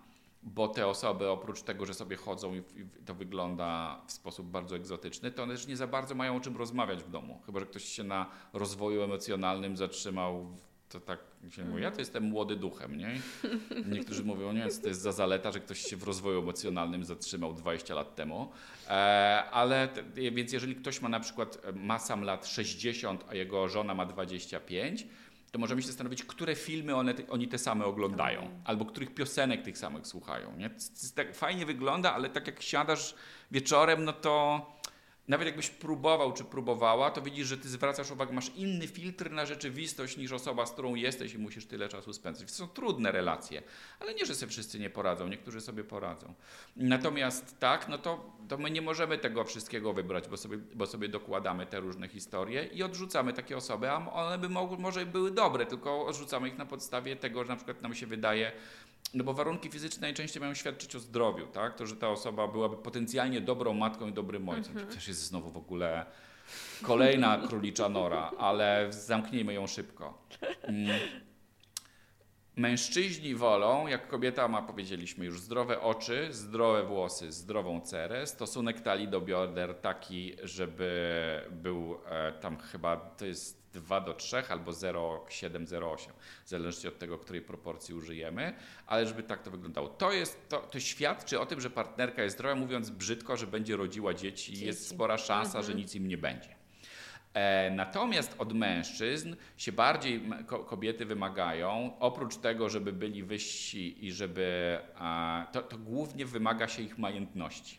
bo te osoby oprócz tego, że sobie chodzą i to wygląda w sposób bardzo egzotyczny, to one też nie za bardzo mają o czym rozmawiać w domu. Chyba, że ktoś się na rozwoju emocjonalnym zatrzymał to tak się mówi, ja to jestem młody duchem, nie? Niektórzy mówią, nie, to jest za zaleta, że ktoś się w rozwoju emocjonalnym zatrzymał 20 lat temu, e, ale więc jeżeli ktoś ma na przykład, e, ma sam lat 60, a jego żona ma 25, to możemy się zastanowić, które filmy one, oni te same oglądają, albo których piosenek tych samych słuchają, nie? Tak fajnie wygląda, ale tak jak siadasz wieczorem, no to nawet jakbyś próbował czy próbowała, to widzisz, że ty zwracasz uwagę, masz inny filtr na rzeczywistość niż osoba, z którą jesteś i musisz tyle czasu spędzać. To są trudne relacje, ale nie, że sobie wszyscy nie poradzą, niektórzy sobie poradzą. Natomiast tak, no to, to my nie możemy tego wszystkiego wybrać, bo sobie, bo sobie dokładamy te różne historie i odrzucamy takie osoby, a one by mogły, może były dobre, tylko odrzucamy ich na podstawie tego, że na przykład nam się wydaje, no bo warunki fizyczne najczęściej mają świadczyć o zdrowiu, tak? To, że ta osoba byłaby potencjalnie dobrą matką i dobrym ojcem. Mhm. To też jest znowu w ogóle kolejna królicza nora, ale zamknijmy ją szybko. Mężczyźni wolą, jak kobieta ma, powiedzieliśmy już, zdrowe oczy, zdrowe włosy, zdrową cerę, stosunek talii do bioder taki, żeby był e, tam chyba, to jest 2 do 3 albo 0,708, w zależności od tego, której proporcji użyjemy, ale żeby tak to wyglądało. To, jest, to, to świadczy o tym, że partnerka jest zdrowa, mówiąc brzydko, że będzie rodziła dzieci, dzieci. jest spora szansa, mhm. że nic im nie będzie. E, natomiast od mężczyzn się bardziej kobiety wymagają, oprócz tego, żeby byli wyżsi i żeby. To, to głównie wymaga się ich majętności.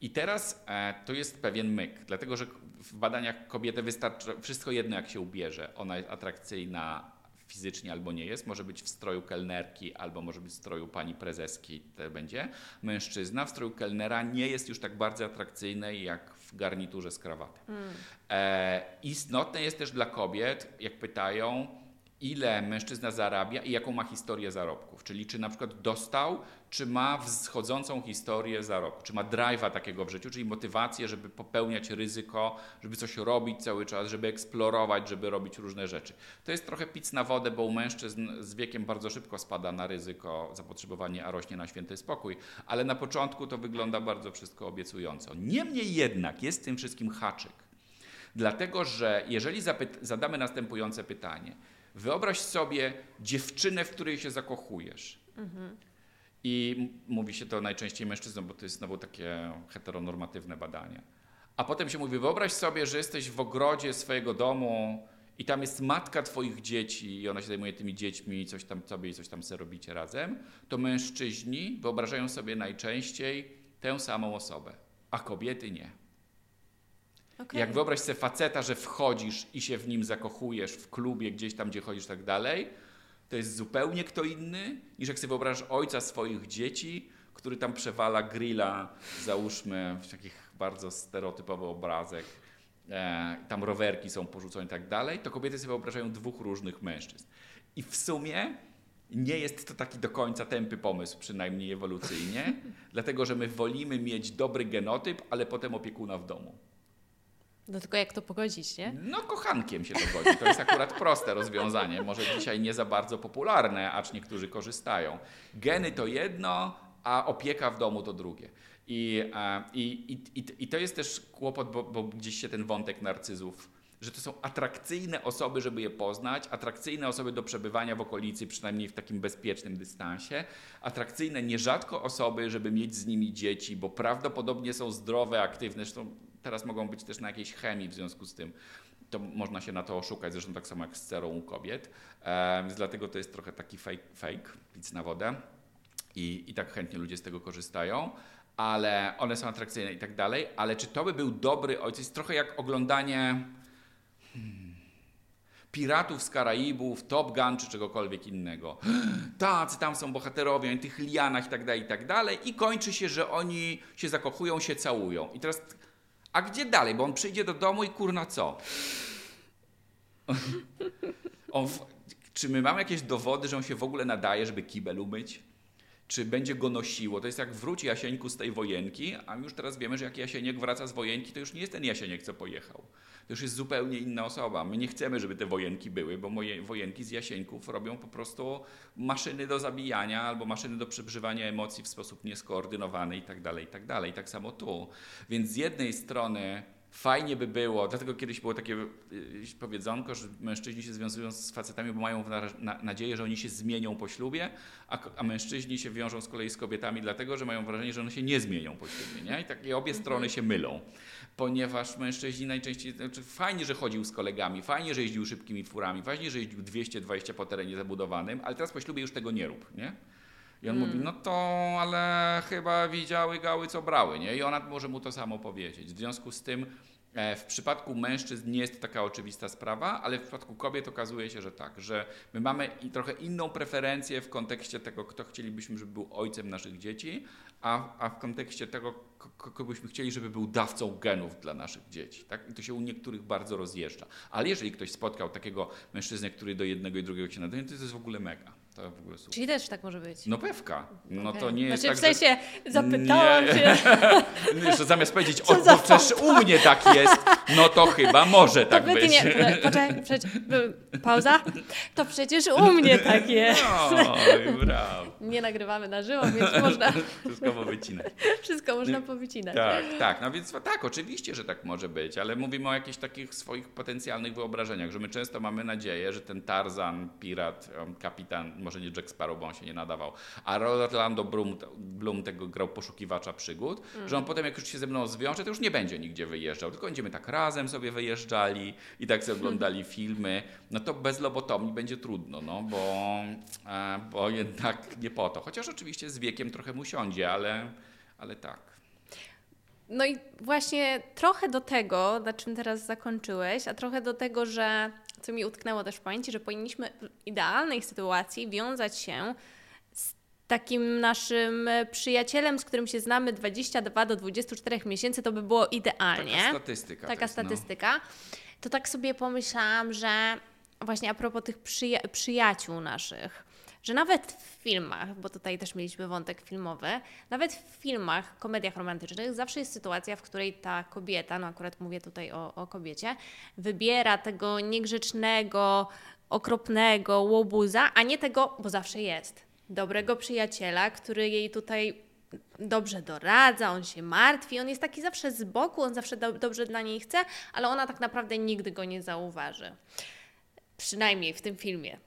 I teraz e, to jest pewien myk, dlatego że w badaniach kobiety wystarczy wszystko jedno, jak się ubierze. Ona jest atrakcyjna fizycznie albo nie jest. Może być w stroju kelnerki, albo może być w stroju pani prezeski, to będzie. Mężczyzna w stroju kelnera nie jest już tak bardzo atrakcyjny jak garniturze z krawatem. Mm. E, istotne jest też dla kobiet, jak pytają, ile mężczyzna zarabia i jaką ma historię zarobków. Czyli czy na przykład dostał, czy ma wschodzącą historię zarobku, czy ma drive'a takiego w życiu, czyli motywację, żeby popełniać ryzyko, żeby coś robić cały czas, żeby eksplorować, żeby robić różne rzeczy. To jest trochę pic na wodę, bo u mężczyzn z wiekiem bardzo szybko spada na ryzyko zapotrzebowanie, a rośnie na święty spokój, ale na początku to wygląda bardzo wszystko obiecująco. Niemniej jednak jest w tym wszystkim haczyk. Dlatego, że jeżeli zadamy następujące pytanie, Wyobraź sobie dziewczynę, w której się zakochujesz. Mhm. I mówi się to najczęściej mężczyznom, bo to jest znowu takie heteronormatywne badanie. A potem się mówi, wyobraź sobie, że jesteś w ogrodzie swojego domu i tam jest matka twoich dzieci i ona się zajmuje tymi dziećmi coś tam sobie i coś tam sobie robicie razem. To mężczyźni wyobrażają sobie najczęściej tę samą osobę, a kobiety nie. Okay. Jak wyobraź sobie faceta, że wchodzisz i się w nim zakochujesz w klubie, gdzieś tam, gdzie chodzisz tak dalej, to jest zupełnie kto inny, niż jak sobie wyobrażasz ojca swoich dzieci, który tam przewala grilla, załóżmy, w takich bardzo stereotypowy obrazek, e, tam rowerki są porzucone i tak dalej, to kobiety sobie wyobrażają dwóch różnych mężczyzn. I w sumie nie jest to taki do końca tępy pomysł, przynajmniej ewolucyjnie, dlatego że my wolimy mieć dobry genotyp, ale potem opiekuna w domu.
No tylko jak to pogodzić, nie?
No kochankiem się to godzi. To jest akurat proste rozwiązanie. Może dzisiaj nie za bardzo popularne, acz niektórzy korzystają. Geny to jedno, a opieka w domu to drugie. I, i, i, i to jest też kłopot, bo, bo gdzieś się ten wątek narcyzów że to są atrakcyjne osoby, żeby je poznać, atrakcyjne osoby do przebywania w okolicy, przynajmniej w takim bezpiecznym dystansie, atrakcyjne nierzadko osoby, żeby mieć z nimi dzieci, bo prawdopodobnie są zdrowe, aktywne, zresztą teraz mogą być też na jakiejś chemii w związku z tym. To można się na to oszukać, zresztą tak samo jak z cerą u kobiet, e, więc dlatego to jest trochę taki fake, fake pic na wodę i, i tak chętnie ludzie z tego korzystają ale one są atrakcyjne i tak dalej, ale czy to by był dobry ojciec? Jest trochę jak oglądanie Hmm. Piratów z Karaibów, Top Gun czy czegokolwiek innego. Tacy tam są bohaterowie, o tych lianach i tak dalej, i tak dalej. I kończy się, że oni się zakochują, się całują. I teraz, a gdzie dalej? Bo on przyjdzie do domu i kurna co? on, czy my mamy jakieś dowody, że on się w ogóle nadaje, żeby kibel umyć? czy będzie go nosiło. To jest jak wróci Jasieńku z tej wojenki, a już teraz wiemy, że jak Jasieniek wraca z wojenki, to już nie jest ten Jasieniek, co pojechał. To już jest zupełnie inna osoba. My nie chcemy, żeby te wojenki były, bo moje wojenki z Jasieńków robią po prostu maszyny do zabijania albo maszyny do przeżywania emocji w sposób nieskoordynowany i tak dalej, i tak dalej. Tak samo tu. Więc z jednej strony fajnie by było, dlatego kiedyś było takie y, powiedzonko, że mężczyźni się związują z facetami, bo mają na, na, nadzieję, że oni się zmienią po ślubie, a, a, mężczyźni się wiążą z kolei z kobietami, dlatego że mają wrażenie, że one się nie zmienią po ślubie. Nie? I tak i obie strony się mylą, ponieważ mężczyźni najczęściej, znaczy fajnie, że chodził z kolegami, fajnie, że jeździł szybkimi furami, fajnie, że jeździł 220 po terenie zabudowanym, ale teraz po ślubie już tego nie rób. Nie? I on mówi, no to, ale chyba widziały gały, co brały, nie? I ona może mu to samo powiedzieć. W związku z tym w przypadku mężczyzn nie jest to taka oczywista sprawa, ale w przypadku kobiet okazuje się, że tak, że my mamy i trochę inną preferencję w kontekście tego, kto chcielibyśmy, żeby był ojcem naszych dzieci, a, a w kontekście tego, kogo byśmy chcieli, żeby był dawcą genów dla naszych dzieci. Tak? I to się u niektórych bardzo rozjeżdża. Ale jeżeli ktoś spotkał takiego mężczyznę, który do jednego i drugiego się nadaje, to jest w ogóle mega. To w ogóle super.
Czyli też tak może być.
No pewka. No okay. to nie jest znaczy,
tak, w sensie że... zapytałam nie. się.
Jeszcze zamiast powiedzieć, o, bo przecież u mnie tak jest, no to chyba może tak być.
Nie, poczekaj, przecież, pauza. To przecież u mnie tak jest.
No, brawo.
Nie nagrywamy na żywo, więc można...
Wszystko powycinać.
Wszystko można powycinać.
Tak, tak. No więc tak, oczywiście, że tak może być, ale mówimy o jakichś takich swoich potencjalnych wyobrażeniach, że my często mamy nadzieję, że ten Tarzan, pirat, kapitan może nie Jack Sparrow, bo on się nie nadawał, a Orlando Bloom, Bloom tego grał poszukiwacza przygód, mm. że on potem jak już się ze mną zwiąże, to już nie będzie nigdzie wyjeżdżał, tylko będziemy tak razem sobie wyjeżdżali i tak sobie oglądali filmy, no to bez lobotomii będzie trudno, no bo, e, bo jednak nie po to. Chociaż oczywiście z wiekiem trochę mu siądzie, ale, ale tak.
No i właśnie trochę do tego, na czym teraz zakończyłeś, a trochę do tego, że co mi utknęło też w pamięci, że powinniśmy w idealnej sytuacji wiązać się z takim naszym przyjacielem, z którym się znamy 22 do 24 miesięcy, to by było idealnie.
Taka statystyka.
Taka jest, no. statystyka. No. To tak sobie pomyślałam, że właśnie a propos tych przyja przyjaciół naszych, że nawet w filmach, bo tutaj też mieliśmy wątek filmowy, nawet w filmach, komediach romantycznych zawsze jest sytuacja, w której ta kobieta, no akurat mówię tutaj o, o kobiecie, wybiera tego niegrzecznego, okropnego łobuza, a nie tego, bo zawsze jest, dobrego przyjaciela, który jej tutaj dobrze doradza, on się martwi, on jest taki zawsze z boku, on zawsze do, dobrze dla niej chce, ale ona tak naprawdę nigdy go nie zauważy. Przynajmniej w tym filmie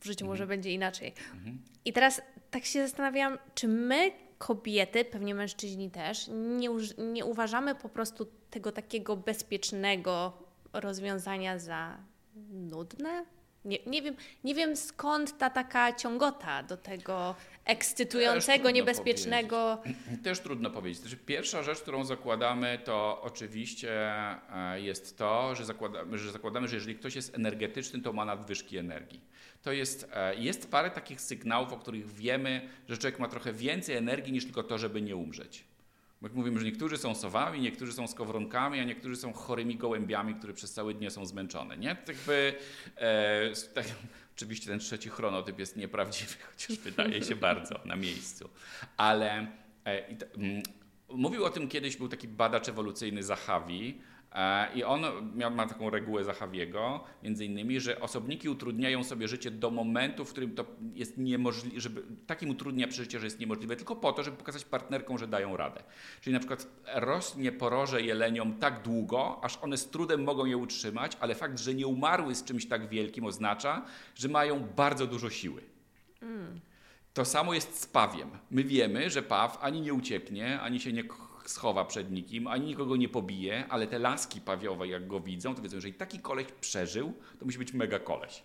w życiu może mhm. będzie inaczej. Mhm. I teraz tak się zastanawiam, czy my, kobiety, pewnie mężczyźni też, nie, nie uważamy po prostu tego takiego bezpiecznego rozwiązania za nudne? Nie, nie, wiem, nie wiem skąd ta taka ciągota do tego ekscytującego, niebezpiecznego.
Powiedzieć. Też trudno powiedzieć. Znaczy, pierwsza rzecz, którą zakładamy, to oczywiście e, jest to, że zakładamy, że zakładamy, że jeżeli ktoś jest energetyczny, to ma nadwyżki energii to jest, e, jest parę takich sygnałów, o których wiemy, że człowiek ma trochę więcej energii niż tylko to, żeby nie umrzeć. Bo jak mówimy, że niektórzy są sowami, niektórzy są skowronkami, a niektórzy są chorymi gołębiami, które przez całe dnie są zmęczone. Nie? Tak jakby, e, tak, oczywiście ten trzeci chronotyp jest nieprawdziwy, chociaż wydaje się bardzo na miejscu. Ale e, m, mówił o tym kiedyś, był taki badacz ewolucyjny Zahavi, E, I on miał, ma taką regułę Zachawiego, między innymi, że osobniki utrudniają sobie życie do momentu, w którym to jest niemożliwe, żeby takim utrudnia przeżycie, że jest niemożliwe, tylko po to, żeby pokazać partnerkom, że dają radę. Czyli na przykład rośnie poroże jeleniom tak długo, aż one z trudem mogą je utrzymać, ale fakt, że nie umarły z czymś tak wielkim oznacza, że mają bardzo dużo siły. Mm. To samo jest z pawiem. My wiemy, że paw ani nie ucieknie, ani się nie schowa przed nikim, ani nikogo nie pobije, ale te laski pawiowe, jak go widzą, to wiedzą, że jeżeli taki koleś przeżył, to musi być mega koleś.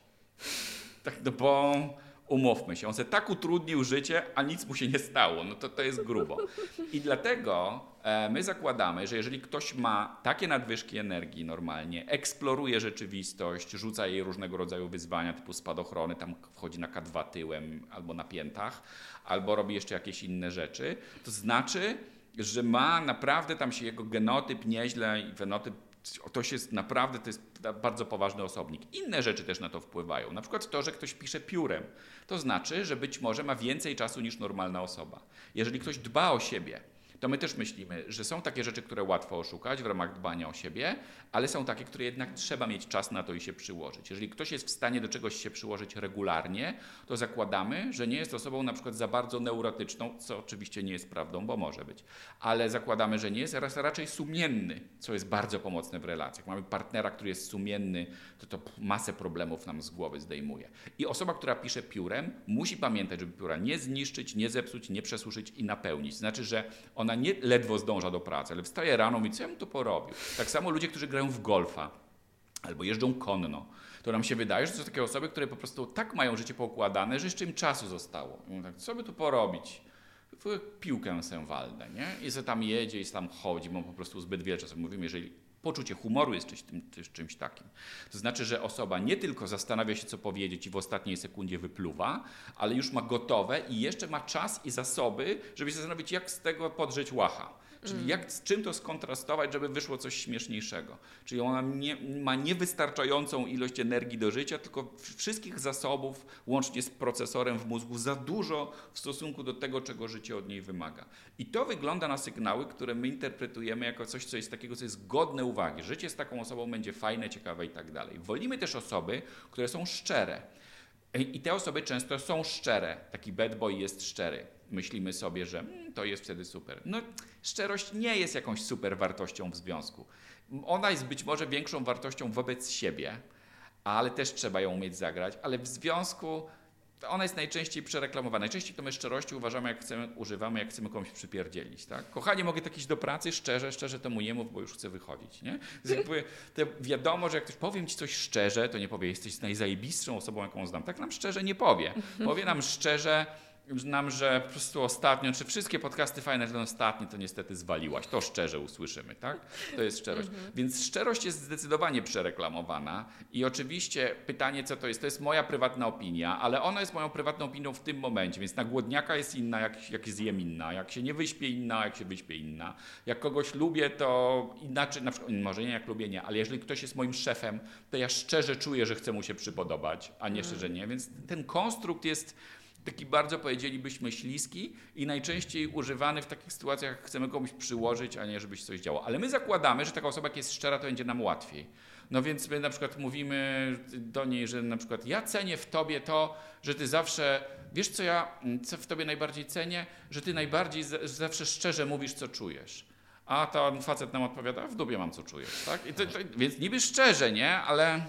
Tak, no bo umówmy się, on sobie tak utrudnił życie, a nic mu się nie stało. No to, to jest grubo. I dlatego e, my zakładamy, że jeżeli ktoś ma takie nadwyżki energii normalnie, eksploruje rzeczywistość, rzuca jej różnego rodzaju wyzwania typu spadochrony, tam wchodzi na K2 tyłem albo na piętach, albo robi jeszcze jakieś inne rzeczy, to znaczy, że ma naprawdę tam się jego genotyp nieźle i fenotyp to jest naprawdę, to jest bardzo poważny osobnik. Inne rzeczy też na to wpływają. Na przykład to, że ktoś pisze piórem. To znaczy, że być może ma więcej czasu niż normalna osoba. Jeżeli ktoś dba o siebie, to my też myślimy, że są takie rzeczy, które łatwo oszukać w ramach dbania o siebie, ale są takie, które jednak trzeba mieć czas na to i się przyłożyć. Jeżeli ktoś jest w stanie do czegoś się przyłożyć regularnie, to zakładamy, że nie jest osobą na przykład za bardzo neurotyczną, co oczywiście nie jest prawdą, bo może być, ale zakładamy, że nie jest, raz raczej sumienny, co jest bardzo pomocne w relacjach. Mamy partnera, który jest sumienny, to to masę problemów nam z głowy zdejmuje. I osoba, która pisze piórem, musi pamiętać, żeby pióra nie zniszczyć, nie zepsuć, nie przesuszyć i napełnić. Znaczy, że ona nie ledwo zdąża do pracy, ale wstaje rano i co ja bym to porobił? Tak samo ludzie, którzy grają w golfa albo jeżdżą konno, to nam się wydaje, że to są takie osoby, które po prostu tak mają życie poukładane, że jeszcze im czasu zostało. I tak, co by tu porobić? Piłkę se walnę, nie? I se tam jedzie i se tam chodzi, bo po prostu zbyt wiele czasu. Mówimy, jeżeli poczucie humoru jest czymś, tym, czymś takim. To znaczy, że osoba nie tylko zastanawia się, co powiedzieć i w ostatniej sekundzie wypluwa, ale już ma gotowe i jeszcze ma czas i zasoby, żeby się zastanowić, jak z tego podrzeć łacha. Czyli mm. jak, z czym to skontrastować, żeby wyszło coś śmieszniejszego. Czyli ona nie, ma niewystarczającą ilość energii do życia, tylko wszystkich zasobów, łącznie z procesorem w mózgu, za dużo w stosunku do tego, czego życie od niej wymaga. I to wygląda na sygnały, które my interpretujemy jako coś, co jest takiego, co jest godne uwagi. Życie z taką osobą będzie fajne, ciekawe i tak dalej. Wolimy też osoby, które są szczere. I te osoby często są szczere. Taki bad boy jest szczery. Myślimy sobie, że hmm, to jest wtedy super. No, szczerość nie jest jakąś super wartością w związku. Ona jest być może większą wartością wobec siebie, ale też trzeba ją umieć zagrać, ale w związku ona jest najczęściej przereklamowana. Najczęściej to my szczerości uważamy, jak chcemy, używamy, jak chcemy komuś przypierdzielić. Tak? Kochanie, mogę tak iść do pracy, szczerze, szczerze to mu nie mów, bo już chcę wychodzić. Nie? Jakby, wiadomo, że jak ktoś powiem ci coś szczerze, to nie powie, jesteś najzajebistszą osobą, jaką znam. Tak nam szczerze nie powie. Powie nam szczerze, nam, że po prostu ostatnio, czy wszystkie podcasty fajne, ten ostatni to niestety zwaliłaś. To szczerze usłyszymy, tak? To jest szczerość. Mhm. Więc szczerość jest zdecydowanie przereklamowana i oczywiście pytanie, co to jest, to jest moja prywatna opinia, ale ona jest moją prywatną opinią w tym momencie, więc na głodniaka jest inna, jak, jak zjem inna, jak się nie wyśpię inna, jak się wyśpię inna. Jak kogoś lubię, to inaczej, na przykład, może nie jak lubię, nie, ale jeżeli ktoś jest moim szefem, to ja szczerze czuję, że chcę mu się przypodobać, a nie szczerze nie, więc ten konstrukt jest taki bardzo powiedzielibyśmy śliski i najczęściej używany w takich sytuacjach, jak chcemy komuś przyłożyć, a nie żebyś coś działo. Ale my zakładamy, że taka osoba, jak jest szczera, to będzie nam łatwiej. No więc my na przykład mówimy do niej, że na przykład ja cenię w tobie to, że ty zawsze, wiesz co ja co w tobie najbardziej cenię? Że ty najbardziej zawsze szczerze mówisz, co czujesz. A ten facet nam odpowiada, w dubie mam, co czujesz, tak? To, to, więc niby szczerze, nie? Ale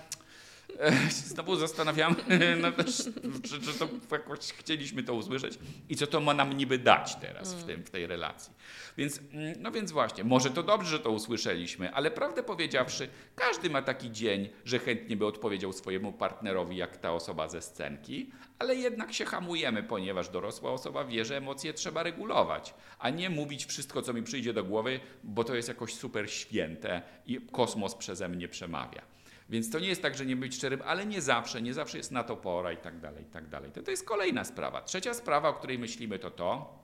znowu zastanawiamy, no też, czy, czy to jakoś chcieliśmy to usłyszeć i co to ma nam niby dać teraz w, tym, w tej relacji. Więc, mm, no więc właśnie, może to dobrze, że to usłyszeliśmy, ale prawdę powiedziawszy, każdy ma taki dzień, że chętnie by odpowiedział swojemu partnerowi, jak ta osoba ze scenki, ale jednak się hamujemy, ponieważ dorosła osoba wie, że emocje trzeba regulować, a nie mówić wszystko, co mi przyjdzie do głowy, bo to jest jakoś super święte i kosmos przeze mnie przemawia. Więc to nie jest tak, że nie być szczerym, ale nie zawsze, nie zawsze jest na to pora i tak dalej, i tak dalej. To, to jest kolejna sprawa. Trzecia sprawa, o której myślimy, to to,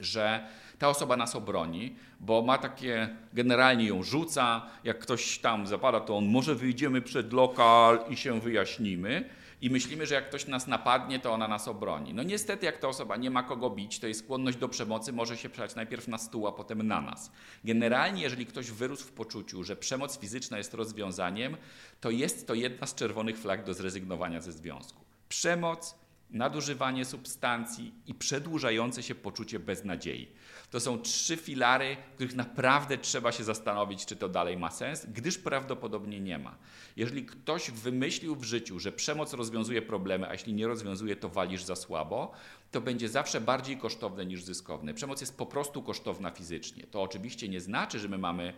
że ta osoba nas obroni, bo ma takie, generalnie ją rzuca, jak ktoś tam zapada, to on może wyjdziemy przed lokal i się wyjaśnimy i myślimy, że jak ktoś nas napadnie, to ona nas obroni. No niestety, jak ta osoba nie ma kogo bić, to jej skłonność do przemocy może się przelać najpierw na stół, a potem na nas. Generalnie, jeżeli ktoś wyrósł w poczuciu, że przemoc fizyczna jest rozwiązaniem, to jest to jedna z czerwonych flag do zrezygnowania ze związku. Przemoc, nadużywanie substancji i przedłużające się poczucie beznadziei. To są trzy filary, których naprawdę trzeba się zastanowić, czy to dalej ma sens, gdyż prawdopodobnie nie ma. Jeżeli ktoś wymyślił w życiu, że przemoc rozwiązuje problemy, a jeśli nie rozwiązuje, to walisz za słabo, to będzie zawsze bardziej kosztowne niż zyskowne. Przemoc jest po prostu kosztowna fizycznie. To oczywiście nie znaczy, że my mamy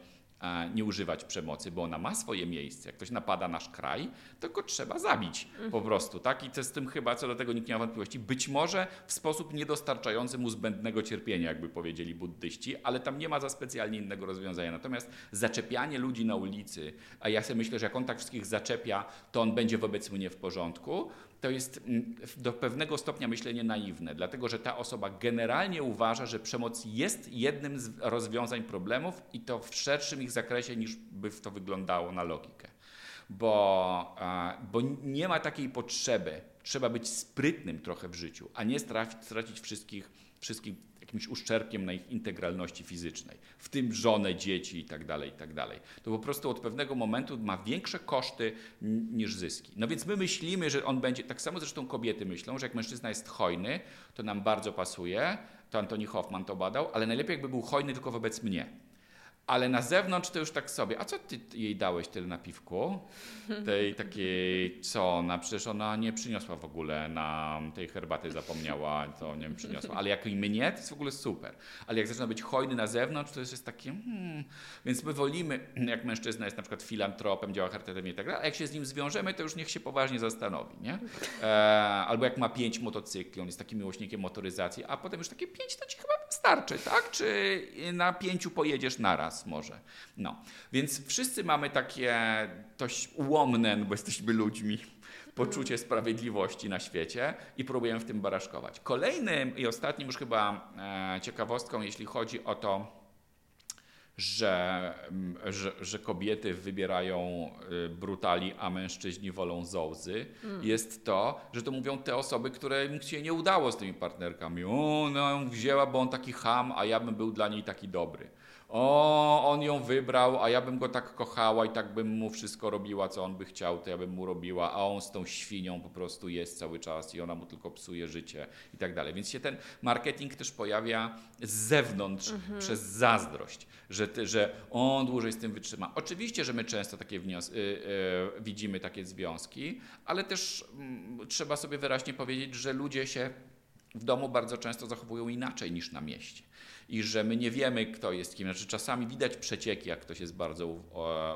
nie używać przemocy, bo ona ma swoje miejsce. Jak ktoś napada nasz kraj, to go trzeba zabić po mhm. prostu. Tak? I to z tym chyba co do tego nikt nie ma wątpliwości. Być może w sposób niedostarczający mu zbędnego cierpienia, jakby powiedzieli buddyści, ale tam nie ma za specjalnie innego rozwiązania. Natomiast zaczepianie ludzi na ulicy, a ja sobie myślę, że jak on tak wszystkich zaczepia, to on będzie wobec mnie w porządku, to jest mm, do pewnego stopnia myślenie naiwne, dlatego że ta osoba generalnie uważa, że przemoc jest jednym z rozwiązań problemów i to w szerszym ich zakresie niż by to wyglądało na logikę. Bo, bo nie ma takiej potrzeby. Trzeba być sprytnym trochę w życiu, a nie stracić wszystkich, wszystkich jakimś uszczerbkiem na ich integralności fizycznej, w tym żonę, dzieci itd., tak itd. Tak to po prostu od pewnego momentu ma większe koszty niż zyski. No więc my myślimy, że on będzie, tak samo zresztą kobiety myślą, że jak mężczyzna jest hojny, to nam bardzo pasuje, to Antoni Hoffman to badał, ale najlepiej jakby był hojny tylko wobec mnie ale na zewnątrz to już tak sobie. A co ty jej dałeś tyle na piwku? Tej takiej, co ona, przecież ona nie przyniosła w ogóle na tej herbaty, zapomniała, to nie wiem, przyniosła. Ale jak i mnie, to jest w ogóle super. Ale jak zaczyna być hojny na zewnątrz, to już jest takie, hmm. Więc my wolimy, jak mężczyzna jest na przykład filantropem, działa charytatywnie i tak dalej, a jak się z nim zwiążemy, to już niech się poważnie zastanowi, nie? E, albo jak ma pięć motocykli, on jest takim miłośnikiem motoryzacji, a potem już takie pięć to ci chyba starczy, tak? Czy na pięciu pojedziesz naraz może? No, więc wszyscy mamy takie dość ułomne, no bo jesteśmy ludźmi, poczucie sprawiedliwości na świecie i próbujemy w tym baraszkować. Kolejnym i ostatnim już chyba e, ciekawostką, jeśli chodzi o to, że, że, że, kobiety wybierają y, brutali, a mężczyźni wolą zołzy, mm. jest to, że to mówią te osoby, którym się nie udało z tymi partnerkami. No wzięła, bo on taki ham, a ja bym był dla niej taki dobry o, on ją wybrał, a ja bym go tak kochała i tak bym mu wszystko robiła, co on by chciał, to ja bym mu robiła, a on z tą świnią po prostu jest cały czas i ona mu tylko psuje życie i tak dalej. Więc się ten marketing też pojawia z zewnątrz mhm. przez zazdrość, że, ty, że on dłużej z tym wytrzyma. Oczywiście, że my często takie wnios- y, y, widzimy takie związki, ale też y, trzeba sobie wyraźnie powiedzieć, że ludzie się w domu bardzo często zachowują inaczej niż na mieście i że my nie wiemy, kto jest kim. Znaczy, czasami widać przecieki, jak ktoś jest bardzo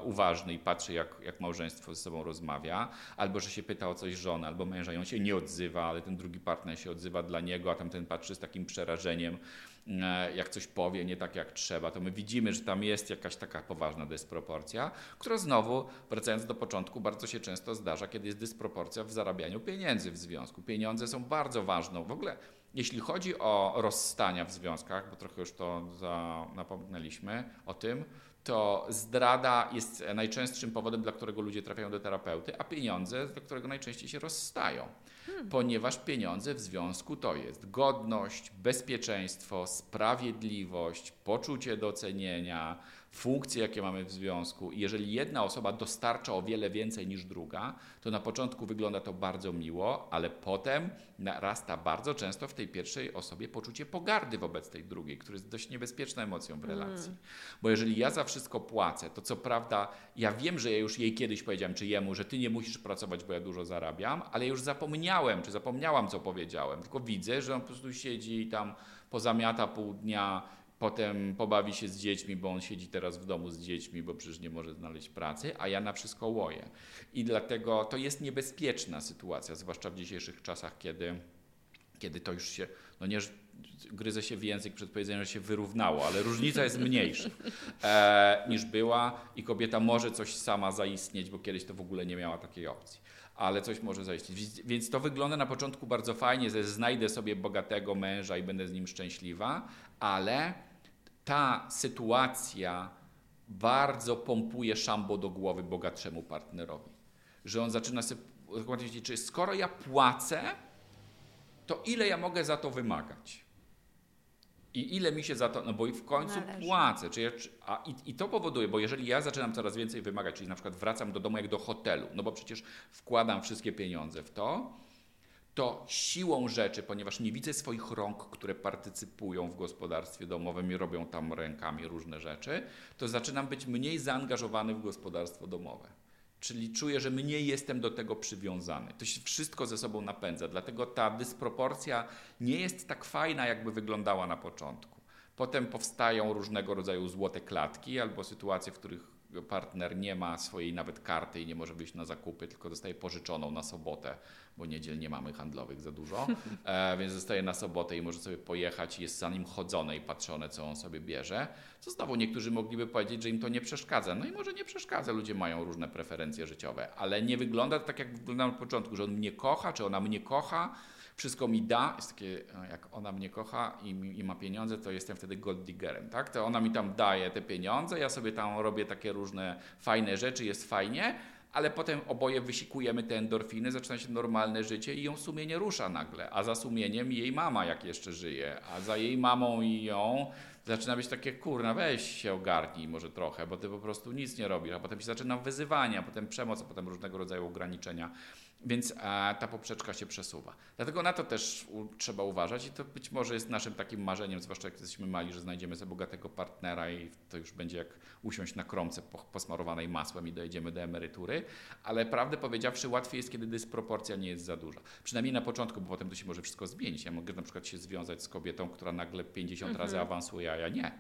uważny i patrzy, jak, jak małżeństwo ze sobą rozmawia, albo że się pyta o coś żonę albo męża i on się nie odzywa, ale ten drugi partner się odzywa dla niego, a tamten patrzy z takim przerażeniem, e, jak coś powie nie tak jak trzeba, to my widzimy, że tam jest jakaś taka poważna dysproporcja, która znowu, wracając do początku, bardzo się często zdarza, kiedy jest dysproporcja w zarabianiu pieniędzy w związku. Pieniądze są bardzo ważną, w ogóle jeśli chodzi o rozstania w związkach, bo trochę już to za, napomnieliśmy o tym, to zdrada jest najczęstszym powodem, dla którego ludzie trafiają do terapeuty, a pieniądze, dla którego najczęściej się rozstają. Hmm. Ponieważ pieniądze w związku to jest godność, bezpieczeństwo, sprawiedliwość, poczucie docenienia, funkcje, jakie mamy w związku. I jeżeli jedna osoba dostarcza o wiele więcej niż druga, to na początku wygląda to bardzo miło, ale potem narasta bardzo często w tej pierwszej osobie poczucie pogardy wobec tej drugiej, które jest dość niebezpieczną emocją w relacji. Mm. Bo jeżeli ja za wszystko płacę, to co prawda ja wiem, że ja już jej kiedyś powiedziałem, czy jemu, że ty nie musisz pracować, bo ja dużo zarabiam, ale już zapomniałem, czy zapomniałam, co powiedziałem. Tylko widzę, że on po prostu siedzi i tam pozamiata pół dnia potem pobawi się z dziećmi, bo on siedzi teraz w domu z dziećmi, bo przecież nie może znaleźć pracy, a ja na wszystko łoję. I dlatego to jest niebezpieczna sytuacja, zwłaszcza w dzisiejszych czasach, kiedy, kiedy to już się, no nie, gryzę się w język przed powiedzeniem, że się wyrównało, ale różnica jest mniejsza e, niż była i kobieta może coś sama zaistnieć, bo kiedyś to w ogóle nie miała takiej opcji. Ale coś może zaistnieć. Więc to wygląda na początku bardzo fajnie, że znajdę sobie bogatego męża i będę z nim szczęśliwa, ale ta sytuacja bardzo pompuje szambo do głowy bogatszemu partnerowi. Że on zaczyna sobie czy skoro ja płacę, to ile ja mogę za to wymagać? I ile mi się za to, no bo w końcu Należy. płacę. Czy ja, a, i, I to powoduje, bo jeżeli ja zaczynam coraz więcej wymagać, czyli na przykład wracam do domu jak do hotelu, no bo przecież wkładam wszystkie pieniądze w to, to siłą rzeczy, ponieważ nie widzę swoich rąk, które partycypują w gospodarstwie domowym i robią tam rękami różne rzeczy, to zaczynam być mniej zaangażowany w gospodarstwo domowe. Czyli czuję, że mniej jestem do tego przywiązany. To się wszystko ze sobą napędza, dlatego ta dysproporcja nie jest tak fajna, jakby wyglądała na początku. Potem powstają różnego rodzaju złote klatki albo sytuacje, w których partner nie ma swojej nawet karty i nie może wyjść na zakupy, tylko dostaje pożyczoną na sobotę, bo niedziel nie mamy handlowych za dużo, e, więc zostaje na sobotę i może sobie pojechać i jest za nim chodzone i patrzone, co on sobie bierze. Co znowu niektórzy mogliby powiedzieć, że im to nie przeszkadza. No i może nie przeszkadza, ludzie mają różne preferencje życiowe, ale nie wygląda tak, jak wyglądało na początku, że on mnie kocha, czy ona mnie kocha, wszystko mi da, jest takie, e, jak ona mnie kocha i, i, ma pieniądze, to jestem wtedy gold diggerem, tak? To ona mi tam daje te pieniądze, ja sobie tam robię takie różne fajne rzeczy, jest fajnie, ale potem oboje wysikujemy te endorfiny, zaczyna się normalne życie i ją sumienie rusza nagle, a za sumieniem jej mama jak jeszcze żyje, a za jej mamą i ją zaczyna być takie, kurna, weź się ogarnij może trochę, bo ty po prostu nic nie robisz, a potem się zaczyna wyzywania, potem przemoc, a potem różnego rodzaju ograniczenia. Więc e, ta poprzeczka się przesuwa. Dlatego na to też u, trzeba uważać i to być może jest naszym takim marzeniem, zwłaszcza jak jesteśmy mali, że znajdziemy sobie bogatego partnera i to już będzie jak usiąść na kromce posmarowanej masłem i dojedziemy do emerytury. Ale prawdę powiedziawszy, łatwiej jest, kiedy dysproporcja nie jest za duża. Przynajmniej na początku, bo potem to się może wszystko zmienić. Ja mogę na przykład się związać z kobietą, która nagle 50 mhm. razy awansuje, a ja nie.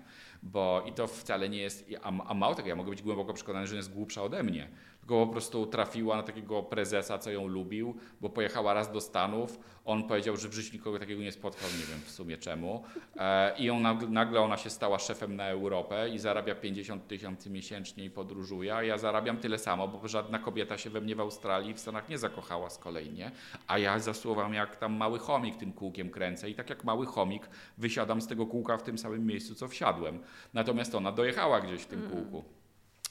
Bo i to wcale nie jest, a, a mało tego, ja mogę być głęboko przekonany, że jest głupsza ode mnie tylko po prostu trafiła na takiego prezesa, co ją lubił, bo pojechała raz do Stanów. On powiedział, że w życiu nikogo takiego nie spotkał, nie wiem w sumie czemu. E, I on, nagle ona się stała szefem na Europę i zarabia 50 tysięcy miesięcznie i podróżuje, a ja zarabiam tyle samo, bo żadna kobieta się we mnie w Australii w Stanach nie zakochała z kolei, nie? A ja zasuwam jak tam mały chomik tym kółkiem kręcę i tak jak mały chomik wysiadam z tego kółka w tym samym miejscu, co wsiadłem. Natomiast ona dojechała gdzieś w tym mm. kółku.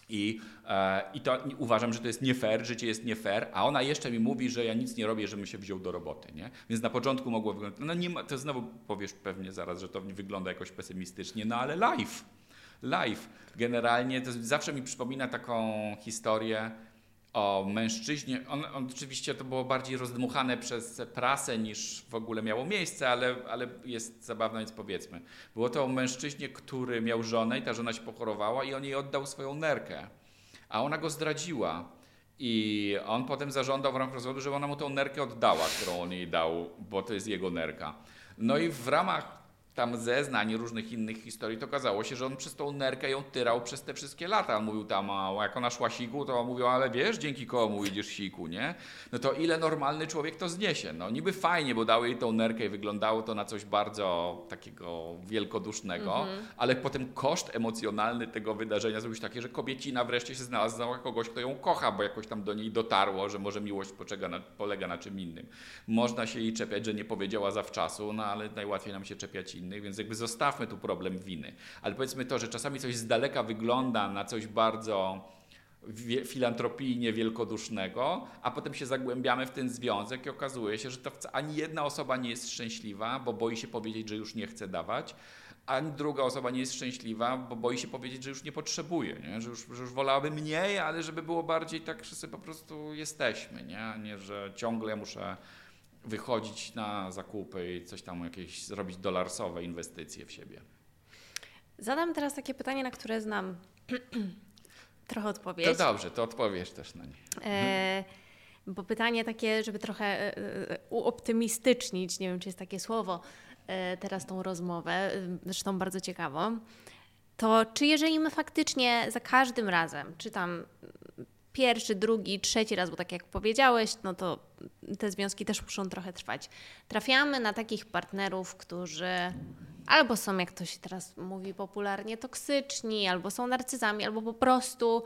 I, e, I to uważam, że to jest nie fair, życie jest nie fair, a ona jeszcze mi mówi, że ja nic nie robię, żebym się wziął do roboty. Nie? Więc na początku mogło wyglądać, no nie ma, to znowu powiesz pewnie zaraz, że to wygląda jakoś pesymistycznie, no ale live, live. Generalnie to zawsze mi przypomina taką historię, o mężczyźnie. On, on, oczywiście to było bardziej rozdmuchane przez prasę niż w ogóle miało miejsce, ale, ale jest zabawne, więc powiedzmy. Było to o mężczyźnie, który miał żonę i ta żona się pochorowała i on jej oddał swoją nerkę, a ona go zdradziła. I on potem zażądał w ramach rozwodu, żeby ona mu tą nerkę oddała, którą on jej dał, bo to jest jego nerka. No i w ramach tam zeznań różnych innych historii, to okazało się, że on przez tą nerkę ją tyrał przez te wszystkie lata. On mówił tam, a jak ona szła siku, to on mówił, ale wiesz, dzięki komu idziesz siku, nie? No to ile normalny człowiek to zniesie? No niby fajnie, bo dały jej tą nerkę i wyglądało to na coś bardzo takiego wielkodusznego, mhm. ale potem koszt emocjonalny tego wydarzenia zrobił taki, że kobiecina wreszcie się znalazła kogoś, kto ją kocha, bo jakoś tam do niej dotarło, że może miłość na, polega na czym innym. Można się jej czepiać, że nie powiedziała zawczasu, no ale najłatwiej nam się czepiać innych, więc jakby zostawmy tu problem winy. Ale powiedzmy to, że czasami coś z daleka wygląda na coś bardzo filantropijnie wielkodusznego, a potem się zagłębiamy w ten związek i okazuje się, że to ani jedna osoba nie jest szczęśliwa, bo boi się powiedzieć, że już nie chce dawać, ani druga osoba nie jest szczęśliwa, bo boi się powiedzieć, że już nie potrzebuje, nie? Że, już, że już wolałaby mniej, ale żeby było bardziej tak, że sobie po prostu jesteśmy, nie? Nie, że ciągle muszę wychodzić na zakupy i coś tam jakieś zrobić dolarsowe inwestycje w siebie.
Zadam teraz takie pytanie, na które znam trochę odpowiedź.
To dobrze, to odpowiesz też na nie. E,
bo pytanie takie, żeby trochę e, e, uoptymistycznić, nie wiem czy jest takie słowo, e, teraz tą rozmowę, zresztą bardzo ciekawą, to czy jeżeli my faktycznie za każdym razem, czy tam pierwszy, drugi, trzeci raz, bo tak jak powiedziałeś, no to te związki też muszą trochę trwać. Trafiamy na takich partnerów, którzy albo są, jak to się teraz mówi popularnie, toksyczni, albo są narcyzami, albo po prostu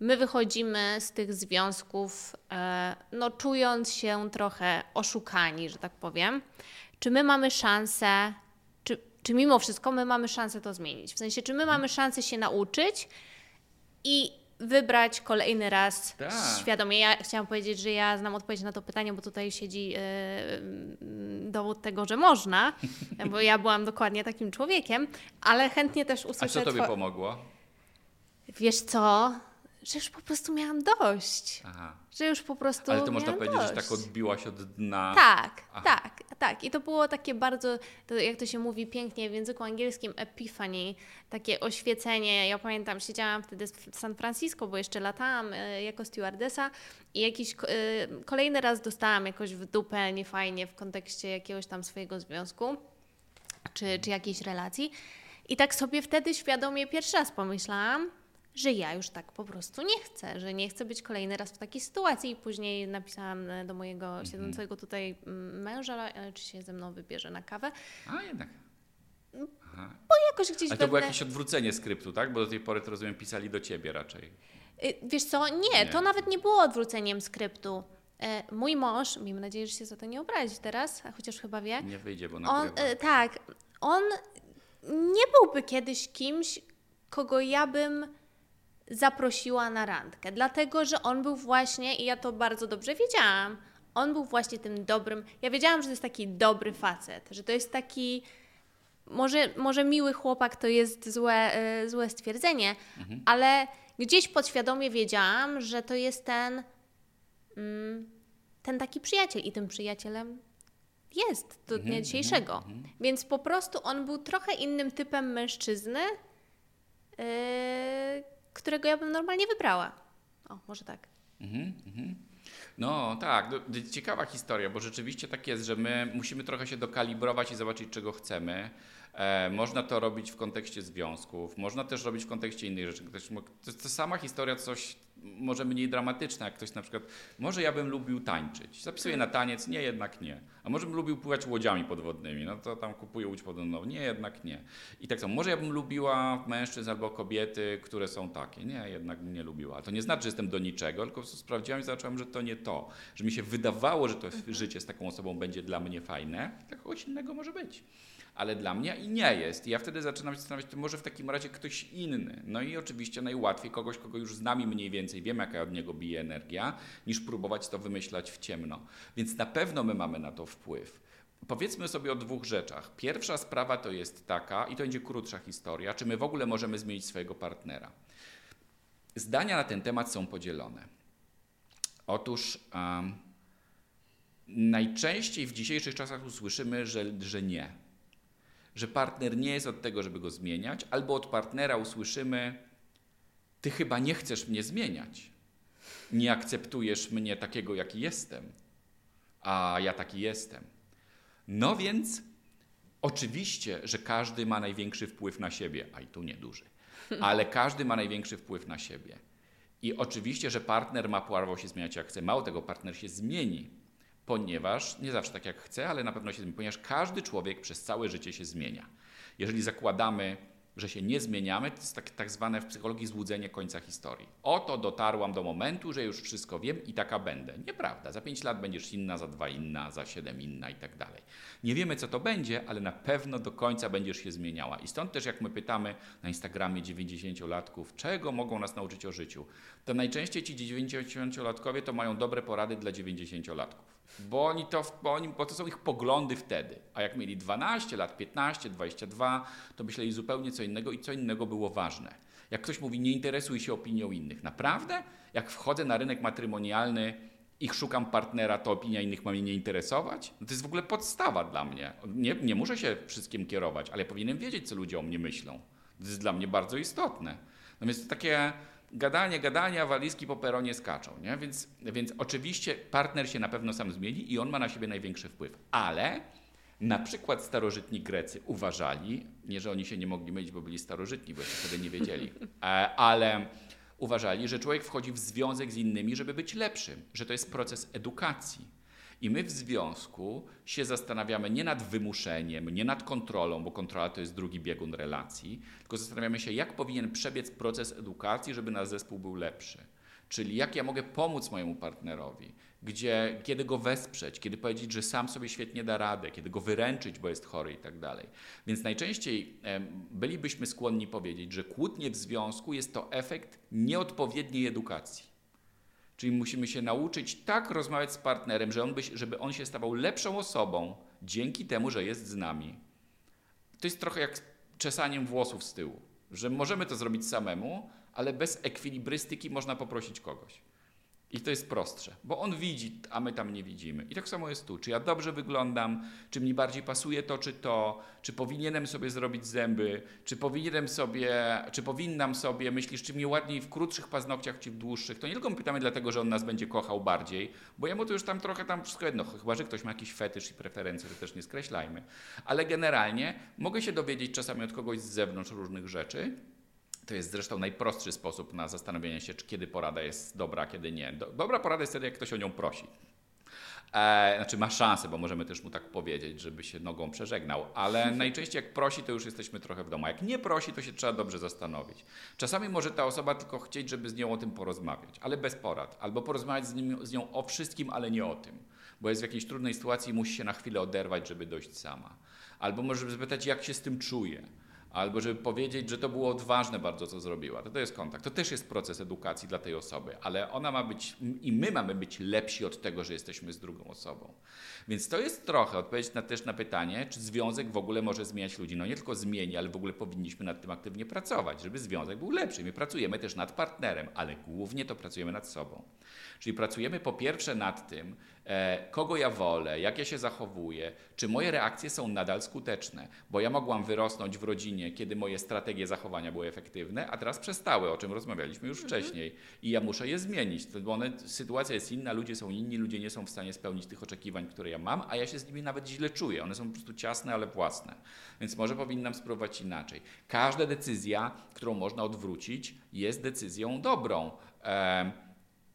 my wychodzimy z tych związków, e, no czując się trochę oszukani, że tak powiem. Czy my mamy szansę, czy, czy mimo wszystko my mamy szansę to zmienić? W sensie, czy my mamy szansę się nauczyć i wybrać kolejny raz
Tak.
świadomie. Ja chciałam powiedzieć, że ja znam odpowiedź na to pytanie, bo tutaj siedzi yy, dowód tego, że można, bo ja byłam dokładnie takim człowiekiem, ale chętnie też
A
usłyszę...
co tobie pomogło?
Wiesz co? Że już po prostu miałam dość.
Aha.
Że już po prostu
Ale to można powiedzieć, że
dość.
tak odbiłaś od dna.
Tak,
Aha.
tak, tak. I to było takie bardzo, to jak to się mówi pięknie w języku angielskim, epiphany, takie oświecenie. Ja pamiętam, siedziałam wtedy w San Francisco, bo jeszcze latałam e, jako stewardesa i jakiś e, kolejny raz dostałam jakoś w dupę niefajnie w kontekście jakiegoś tam swojego związku czy, czy jakiejś relacji. I tak sobie wtedy świadomie pierwszy raz pomyślałam, że ja już tak po prostu nie chcę, że nie chcę być kolejny raz w takiej sytuacji. I później napisałam e, do mojego
Mhm.
siedzącego tutaj mm, męża, e, czy się ze mną wybierze na kawę.
A jednak. Aha.
Jakoś gdzieś
Ale to było jakieś odwrócenie skryptu, tak? Bo do tej pory to rozumiem pisali do ciebie raczej.
Y, Wiesz co, nie,
Nie.
to nawet nie było odwróceniem skryptu. E, Mój mąż, miejmy nadzieję, że się za to nie obrazi teraz, chociaż chyba wie,
Nie wyjdzie, bo
on,
nagrywa.
e, tak, on nie byłby kiedyś kimś, kogo ja bym zaprosiła na randkę, dlatego że on był właśnie, i ja to bardzo dobrze wiedziałam, on był właśnie tym dobrym, ja wiedziałam, że to jest taki dobry facet, że to jest taki, może, może miły chłopak to jest złe, e, złe stwierdzenie, ale gdzieś podświadomie wiedziałam, że to jest ten, mm, ten taki przyjaciel i tym przyjacielem jest do dnia dzisiejszego. Więc po prostu on był trochę innym typem mężczyzny, yy, którego ja bym normalnie wybrała. O, może tak.
Mhm, mhm. No tak, ciekawa historia, bo rzeczywiście tak jest, że my musimy trochę się dokalibrować i zobaczyć, czego chcemy. E, można to robić w kontekście związków, można też robić w kontekście innych rzeczy. To jest ta sama historia, coś może mniej dramatyczna, jak ktoś na przykład, może ja bym lubił tańczyć, zapisuję na taniec, nie, jednak nie. A może bym lubił pływać łodziami podwodnymi, no to tam kupuję łódź podwodną, nie, jednak nie. I tak samo, może ja bym lubiła mężczyzn albo kobiety, które są takie, nie, jednak nie lubiła. To nie znaczy, że jestem do niczego, tylko sprawdziłam i zobaczyłam, że to nie to. Że mi się wydawało, że to życie z taką osobą będzie dla mnie fajne, dla kogoś innego może być ale dla mnie i nie jest. I ja wtedy zaczynam się zastanawiać, to może w takim razie ktoś inny. No i oczywiście najłatwiej kogoś, kogo już znamy mniej więcej, wiemy jaka od niego bije energia, niż próbować to wymyślać w ciemno. Więc na pewno my mamy na to wpływ. Powiedzmy sobie o dwóch rzeczach. Pierwsza sprawa to jest taka, i to będzie krótsza historia, czy my w ogóle możemy zmienić swojego partnera. Zdania na ten temat są podzielone. Otóż um, najczęściej w dzisiejszych czasach usłyszymy, że, że nie że partner nie jest od tego, żeby go zmieniać, albo od partnera usłyszymy: Ty chyba nie chcesz mnie zmieniać. Nie akceptujesz mnie takiego, jaki jestem, a ja taki jestem. No więc, oczywiście, że każdy ma największy wpływ na siebie, a i tu nieduży, ale każdy ma największy wpływ na siebie. I oczywiście, że partner ma prawo się zmieniać jak chce. Mało tego, partner się zmieni, ponieważ nie zawsze tak jak chce, ale na pewno się zmieni, ponieważ każdy człowiek przez całe życie się zmienia. Jeżeli zakładamy, że się nie zmieniamy, to jest tak, tak zwane w psychologii złudzenie końca historii. Oto dotarłam do momentu, że już wszystko wiem i taka będę. Nieprawda. Za 5 lat będziesz inna, za 2 inna, za 7 inna i tak dalej. Nie wiemy, co to będzie, ale na pewno do końca będziesz się zmieniała. I stąd też, jak my pytamy na Instagramie 90-latków, czego mogą nas nauczyć o życiu, to najczęściej ci 90-latkowie to mają dobre porady dla 90-latków. Bo oni to, bo, oni, bo to są ich poglądy wtedy. A jak mieli 12 lat, 15, 22, to myśleli zupełnie co innego i co innego było ważne. Jak ktoś mówi, nie interesuj się opinią innych. Naprawdę? Jak wchodzę na rynek matrymonialny i szukam partnera, to opinia innych ma mnie nie interesować? No to jest w ogóle podstawa dla mnie. Nie, nie muszę się wszystkim kierować, ale powinienem wiedzieć, co ludzie o mnie myślą. To jest dla mnie bardzo istotne. No więc to takie gadanie, gadanie, a walizki po peronie skaczą. Nie? Więc, więc oczywiście partner się na pewno sam zmieni i on ma na siebie największy wpływ. Ale na przykład starożytni Grecy uważali, nie że oni się nie mogli mylić, bo byli starożytni, bo jeszcze wtedy nie wiedzieli, e, ale Uważali, że człowiek wchodzi w związek z innymi, żeby być lepszym, że to jest proces edukacji. I my w związku się zastanawiamy nie nad wymuszeniem, nie nad kontrolą, bo kontrola to jest drugi biegun relacji, tylko zastanawiamy się, jak powinien przebiec proces edukacji, żeby nasz zespół był lepszy. Czyli jak ja mogę pomóc mojemu partnerowi, gdzie, kiedy go wesprzeć, kiedy powiedzieć, że sam sobie świetnie da radę, kiedy go wyręczyć, bo jest chory i tak dalej. Więc najczęściej bylibyśmy skłonni powiedzieć, że kłótnie w związku jest to efekt nieodpowiedniej edukacji. Czyli musimy się nauczyć tak rozmawiać z partnerem, że on by, żeby on się stawał lepszą osobą dzięki temu, że jest z nami. To jest trochę jak czesaniem włosów z tyłu, że możemy to zrobić samemu, ale bez ekwilibrystyki można poprosić kogoś. I to jest prostsze, bo on widzi, a my tam nie widzimy. I tak samo jest tu. Czy ja dobrze wyglądam, czy mi bardziej pasuje to, czy to, czy powinienem sobie zrobić zęby, czy powinienem sobie, czy powinnam sobie, myślisz, czy mi ładniej w krótszych paznokciach, czy w dłuższych. To nie tylko pytamy dlatego, że on nas będzie kochał bardziej, bo jemu to już tam trochę tam wszystko jedno, chyba, że ktoś ma jakiś fetysz i preferencje, to też nie skreślajmy. Ale generalnie mogę się dowiedzieć czasami od kogoś z zewnątrz różnych rzeczy, to jest zresztą najprostszy sposób na zastanowienie się, czy kiedy porada jest dobra, a kiedy nie. Dobra porada jest wtedy, jak ktoś o nią prosi. E, znaczy ma szansę, bo możemy też mu tak powiedzieć, żeby się nogą przeżegnał, ale najczęściej jak prosi, to już jesteśmy trochę w domu. Jak nie prosi, to się trzeba dobrze zastanowić. Czasami może ta osoba tylko chcieć, żeby z nią o tym porozmawiać, ale bez porad. Albo porozmawiać z, nim, z nią o wszystkim, ale nie o tym. Bo jest w jakiejś trudnej sytuacji i musi się na chwilę oderwać, żeby dojść sama. Albo może zapytać, jak się z tym czuje albo żeby powiedzieć, że to było odważne bardzo, co zrobiła. To, to jest kontakt. To też jest proces edukacji dla tej osoby, ale ona ma być, i my mamy być lepsi od tego, że jesteśmy z drugą osobą. Więc to jest trochę odpowiedź na, też na pytanie, czy związek w ogóle może zmieniać ludzi. No nie tylko zmieni, ale w ogóle powinniśmy nad tym aktywnie pracować, żeby związek był lepszy. My pracujemy też nad partnerem, ale głównie to pracujemy nad sobą. Czyli pracujemy po pierwsze nad tym, kogo ja wolę, jak ja się zachowuję, czy moje reakcje są nadal skuteczne, bo ja mogłam wyrosnąć w rodzinie, kiedy moje strategie zachowania były efektywne, a teraz przestały, o czym rozmawialiśmy już mhm. wcześniej. I ja muszę je zmienić, bo one, sytuacja jest inna, ludzie są inni, ludzie nie są w stanie spełnić tych oczekiwań, które ja mam, a ja się z nimi nawet źle czuję. One są po prostu ciasne, ale własne. Więc może powinnam spróbować inaczej. Każda decyzja, którą można odwrócić, jest decyzją dobrą.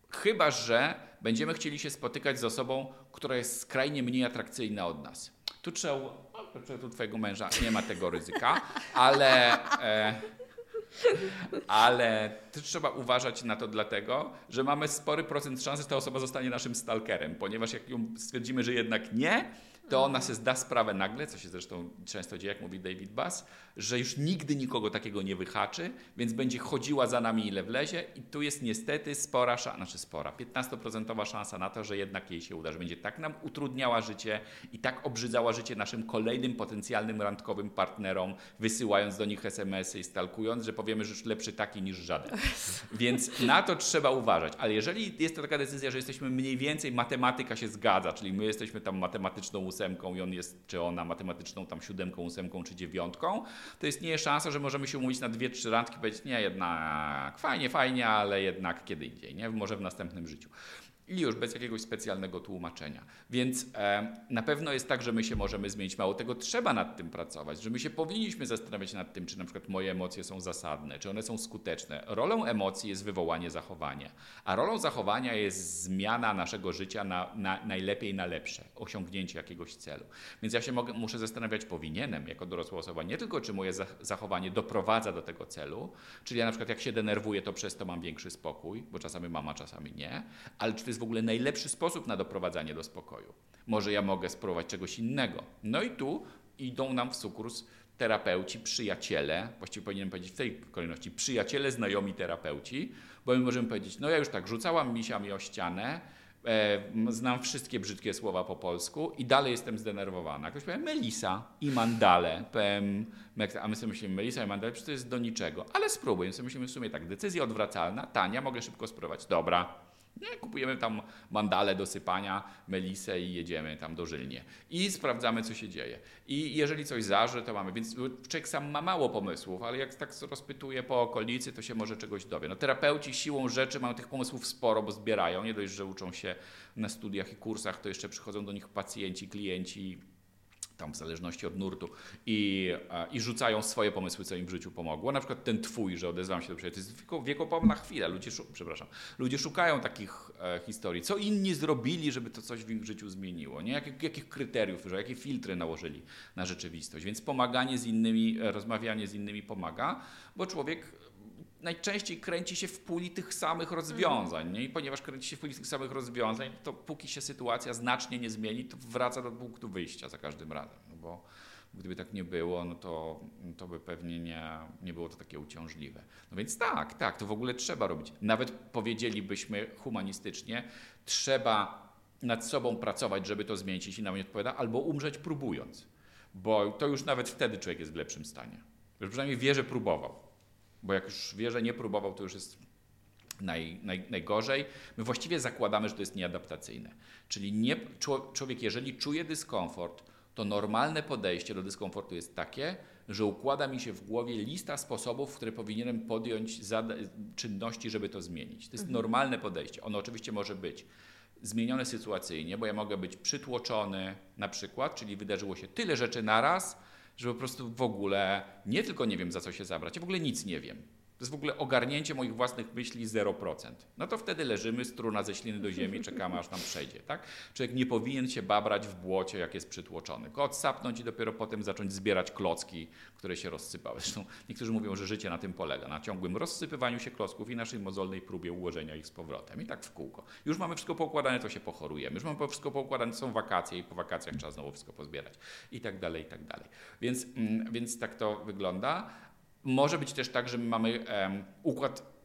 Chyba, że będziemy chcieli się spotykać z osobą, która jest skrajnie mniej atrakcyjna od nas. Tu trzeba. O, tu twojego męża nie ma tego ryzyka, ale. E, ale trzeba uważać na to dlatego, że mamy spory procent szansy, że ta osoba zostanie naszym stalkerem, ponieważ jak ją stwierdzimy, że jednak nie, to ona się zda sprawę nagle, co się zresztą często dzieje, jak mówi David Bass, że już nigdy nikogo takiego nie wyhaczy, więc będzie chodziła za nami ile wlezie i tu jest niestety spora szansa, znaczy spora, 15% szansa na to, że jednak jej się uda, że będzie tak nam utrudniała życie i tak obrzydzała życie naszym kolejnym potencjalnym randkowym partnerom, wysyłając do nich SMS-y i stalkując, że powiemy, że już lepszy taki niż żaden. Więc na to trzeba uważać. Ale jeżeli jest to taka decyzja, że jesteśmy mniej więcej, matematyka się zgadza, czyli my jesteśmy tam matematyczną ósemką i on jest, czy ona matematyczną tam siódemką, ósemką czy dziewiątką, to istnieje szansa, że możemy się umówić na dwie, trzy randki i powiedzieć, nie, jednak fajnie, fajnie, ale jednak kiedy indziej, nie? może w następnym życiu i już bez jakiegoś specjalnego tłumaczenia. Więc e, na pewno jest tak, że my się możemy zmienić. Mało tego, trzeba nad tym pracować, że my się powinniśmy zastanawiać nad tym, czy na przykład moje emocje są zasadne, czy one są skuteczne. Rolą emocji jest wywołanie zachowania, a rolą zachowania jest zmiana naszego życia na, na najlepiej na lepsze, osiągnięcie jakiegoś celu. Więc ja się mogę, muszę zastanawiać, powinienem jako dorosła osoba, nie tylko czy moje zachowanie doprowadza do tego celu, czyli ja na przykład jak się denerwuję, to przez to mam większy spokój, bo czasami mama, czasami nie, ale czy to jest jest w ogóle najlepszy sposób na doprowadzanie do spokoju. Może ja mogę spróbować czegoś innego. No i tu idą nam w sukurs terapeuci, przyjaciele, właściwie powinienem powiedzieć w tej kolejności, przyjaciele, znajomi terapeuci, bo my możemy powiedzieć, no ja już tak rzucałam misiami o ścianę, e, znam wszystkie brzydkie słowa po polsku i dalej jestem zdenerwowana. Ktoś powie Melisa i Mandale, a my sobie myślimy, Melisa i Mandale, przecież to jest do niczego, ale spróbuj. My sobie myślimy w sumie tak, decyzja odwracalna, tania, mogę szybko spróbować. Dobra, nie, kupujemy tam mandale do sypania, melisę i jedziemy tam do Żylnie. I sprawdzamy, co się dzieje. I jeżeli coś zaży, to mamy. Więc człowiek sam ma mało pomysłów, ale jak tak rozpytuje po okolicy, to się może czegoś dowie. No, terapeuci siłą rzeczy mają tych pomysłów sporo, bo zbierają. Nie dość, że uczą się na studiach i kursach, to jeszcze przychodzą do nich pacjenci, klienci tam w zależności od nurtu i, i rzucają swoje pomysły, co im w życiu pomogło. Na przykład ten twój, że odezwam się do przyjaciół, to jest wiekopomna chwila. Ludzie, przepraszam, ludzie szukają takich e, historii. Co inni zrobili, żeby to coś w ich życiu zmieniło? Nie? Jak, jakich kryteriów, że jakie filtry nałożyli na rzeczywistość. Więc pomaganie z innymi, e, rozmawianie z innymi pomaga, bo człowiek najczęściej kręci się w puli tych samych rozwiązań. Nie? I ponieważ kręci się w puli tych samych rozwiązań, to póki się sytuacja znacznie nie zmieni, to wraca do punktu wyjścia za każdym razem. No bo gdyby tak nie było, no to, to by pewnie nie, nie było to takie uciążliwe. No więc tak, tak, to w ogóle trzeba robić. Nawet powiedzielibyśmy humanistycznie, trzeba nad sobą pracować, żeby to zmienić, jeśli nam nie odpowiada, albo umrzeć próbując. Bo to już nawet wtedy człowiek jest w lepszym stanie. Już przynajmniej wie, że próbował. Bo jak już wie, że nie próbował, to już jest naj, naj, najgorzej. My właściwie zakładamy, że to jest nieadaptacyjne. Czyli nie, człowiek, jeżeli czuje dyskomfort, to normalne podejście do dyskomfortu jest takie, że układa mi się w głowie lista sposobów, które powinienem podjąć czynności, żeby to zmienić. To jest mhm. normalne podejście. Ono oczywiście może być zmienione sytuacyjnie, bo ja mogę być przytłoczony na przykład, czyli wydarzyło się tyle rzeczy naraz, że po prostu w ogóle nie tylko nie wiem za co się zabrać, ja w ogóle nic nie wiem. To jest w ogóle ogarnięcie moich własnych myśli 0%. No to wtedy leżymy, struna ze śliny do ziemi, czekamy aż nam przejdzie. Tak? Człowiek nie powinien się babrać w błocie, jak jest przytłoczony. Tylko odsapnąć i dopiero potem zacząć zbierać klocki, które się rozsypały. Zresztą niektórzy mówią, że życie na tym polega, na ciągłym rozsypywaniu się klocków i naszej mozolnej próbie ułożenia ich z powrotem. I tak w kółko. Już mamy wszystko poukładane, to się pochorujemy. Już mamy wszystko poukładane, są wakacje i po wakacjach trzeba znowu wszystko pozbierać. I tak dalej, i tak dalej. Więc, mm, więc tak to wygląda. Może być też tak, że my mamy um, układ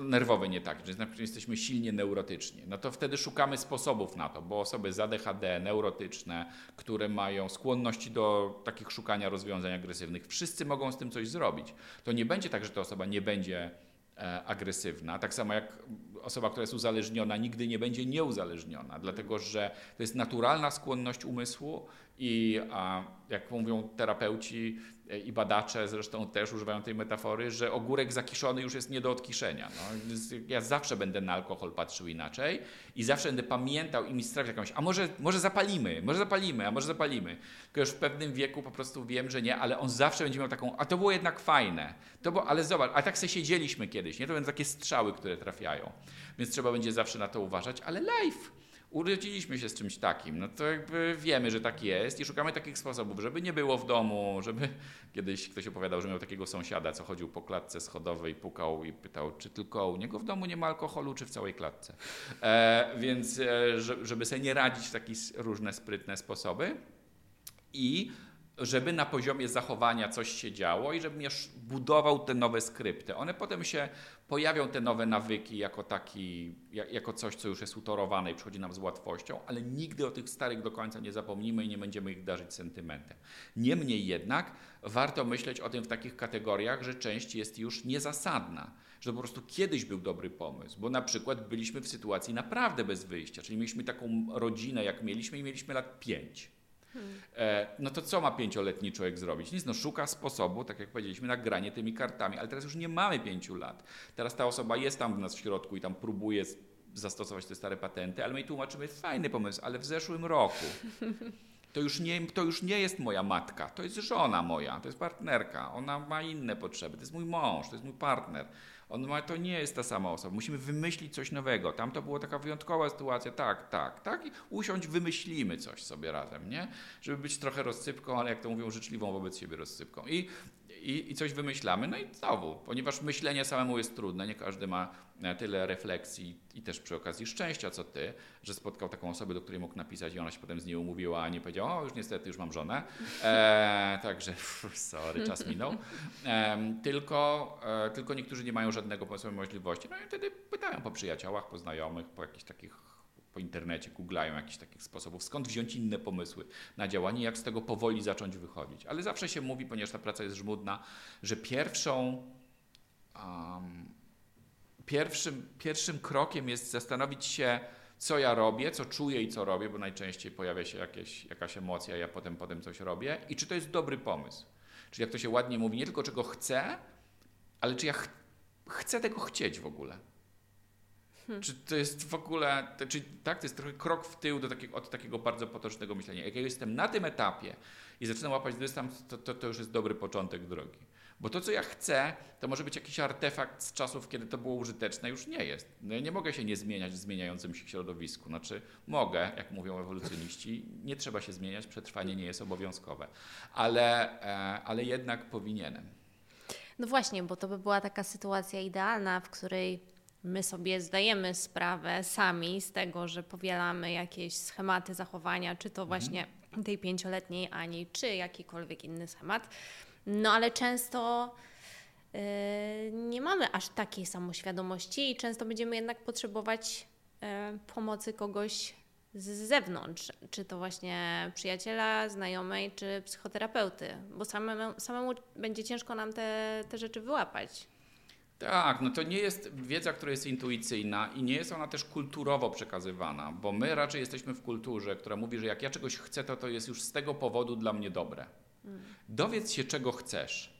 nerwowy nie tak, że jesteśmy silnie neurotyczni. No to wtedy szukamy sposobów na to, bo osoby z ADHD, neurotyczne, które mają skłonności do takich szukania rozwiązań agresywnych, wszyscy mogą z tym coś zrobić. To nie będzie tak, że ta osoba nie będzie e, agresywna. Tak samo jak osoba, która jest uzależniona, nigdy nie będzie nieuzależniona, dlatego że to jest naturalna skłonność umysłu i a, jak mówią terapeuci, i badacze zresztą też używają tej metafory, że ogórek zakiszony już jest nie do odkiszenia. No, ja zawsze będę na alkohol patrzył inaczej i zawsze będę pamiętał i mi strawić jakąś, a może, może zapalimy, może zapalimy, a może zapalimy. Tylko już w pewnym wieku po prostu wiem, że nie, ale on zawsze będzie miał taką, a to było jednak fajne, to było, ale zobacz, a tak sobie siedzieliśmy kiedyś, nie? To będą takie strzały, które trafiają. Więc trzeba będzie zawsze na to uważać, ale life! Urodziliśmy się z czymś takim, no to jakby wiemy, że tak jest i szukamy takich sposobów, żeby nie było w domu, żeby kiedyś ktoś opowiadał, że miał takiego sąsiada, co chodził po klatce schodowej, pukał i pytał, czy tylko u niego w domu nie ma alkoholu, czy w całej klatce. E, więc e, żeby sobie nie radzić w takie różne sprytne sposoby. I żeby na poziomie zachowania coś się działo i żebym budował te nowe skrypty. One potem się pojawią, te nowe nawyki, jako, taki, jako coś, co już jest utorowane i przychodzi nam z łatwością, ale nigdy o tych starych do końca nie zapomnimy i nie będziemy ich darzyć sentymentem. Niemniej jednak warto myśleć o tym w takich kategoriach, że część jest już niezasadna że po prostu kiedyś był dobry pomysł, bo na przykład byliśmy w sytuacji naprawdę bez wyjścia, czyli mieliśmy taką rodzinę, jak mieliśmy i mieliśmy lat 5. E, no to co ma pięcioletni człowiek zrobić? Nic, no szuka sposobu, tak jak powiedzieliśmy, na granie tymi kartami, ale teraz już nie mamy pięciu lat. Teraz ta osoba jest tam w nas w środku i tam próbuje zastosować te stare patenty, ale my tłumaczymy, fajny pomysł, ale w zeszłym roku. To już, nie, to już nie jest moja matka, to jest żona moja, to jest partnerka, ona ma inne potrzeby, to jest mój mąż, to jest mój partner. On ma, to nie jest ta sama osoba. Musimy wymyślić coś nowego. Tam to była taka wyjątkowa sytuacja, tak, tak, tak. I usiąść, wymyślimy coś sobie razem, nie? Żeby być trochę rozsypką, ale jak to mówią, życzliwą wobec siebie rozsypką. I i, i coś wymyślamy. No i znowu, ponieważ myślenie samemu jest trudne, nie każdy ma tyle refleksji i też przy okazji szczęścia, co ty, że spotkał taką osobę, do której mógł napisać i ona się potem z niej umówiła, a nie powiedziała, o już niestety już mam żonę. E, także sorry, czas minął. E, tylko, e, tylko niektórzy nie mają żadnego pomysłu możliwości. No i wtedy pytają po przyjaciołach, po znajomych, po jakichś takich po internecie googlają jakichś takich sposobów, skąd wziąć inne pomysły na działanie, jak z tego powoli zacząć wychodzić. Ale zawsze się mówi, ponieważ ta praca jest żmudna, że pierwszą, um, pierwszym, pierwszym krokiem jest zastanowić się, co ja robię, co czuję i co robię, bo najczęściej pojawia się jakieś, jakaś emocja, ja potem, potem coś robię i czy to jest dobry pomysł. Czyli jak to się ładnie mówi, nie tylko czego chcę, ale czy ja ch chcę tego chcieć w ogóle. Hmm. Czy to jest w ogóle, to, czy, tak, to jest trochę krok w tył do takiego, od takiego bardzo potocznego myślenia. Jak ja jestem na tym etapie i zaczynam łapać dystans, to, to, to już jest dobry początek drogi. Bo to, co ja chcę, to może być jakiś artefakt z czasów, kiedy to było użyteczne, już nie jest. No ja nie mogę się nie zmieniać w zmieniającym się środowisku. Znaczy, mogę, jak mówią ewolucjoniści, nie trzeba się zmieniać, przetrwanie nie jest obowiązkowe. Ale, e, ale jednak powinienem.
No właśnie, bo to by była taka sytuacja idealna, w której my sobie zdajemy sprawę sami z tego, że powielamy jakieś schematy zachowania, czy to mhm. właśnie tej pięcioletniej Ani, czy jakikolwiek inny schemat. No ale często yy, nie mamy aż takiej samoświadomości i często będziemy jednak potrzebować yy, pomocy kogoś z zewnątrz, czy to właśnie przyjaciela, znajomej, czy psychoterapeuty, bo samemu, samemu będzie ciężko nam te, te rzeczy wyłapać.
Tak, no to nie jest wiedza, która jest intuicyjna i nie jest ona też kulturowo przekazywana, bo my raczej jesteśmy w kulturze, która mówi, że jak ja czegoś chcę, to to jest już z tego powodu dla mnie dobre. Dowiedz się, czego chcesz.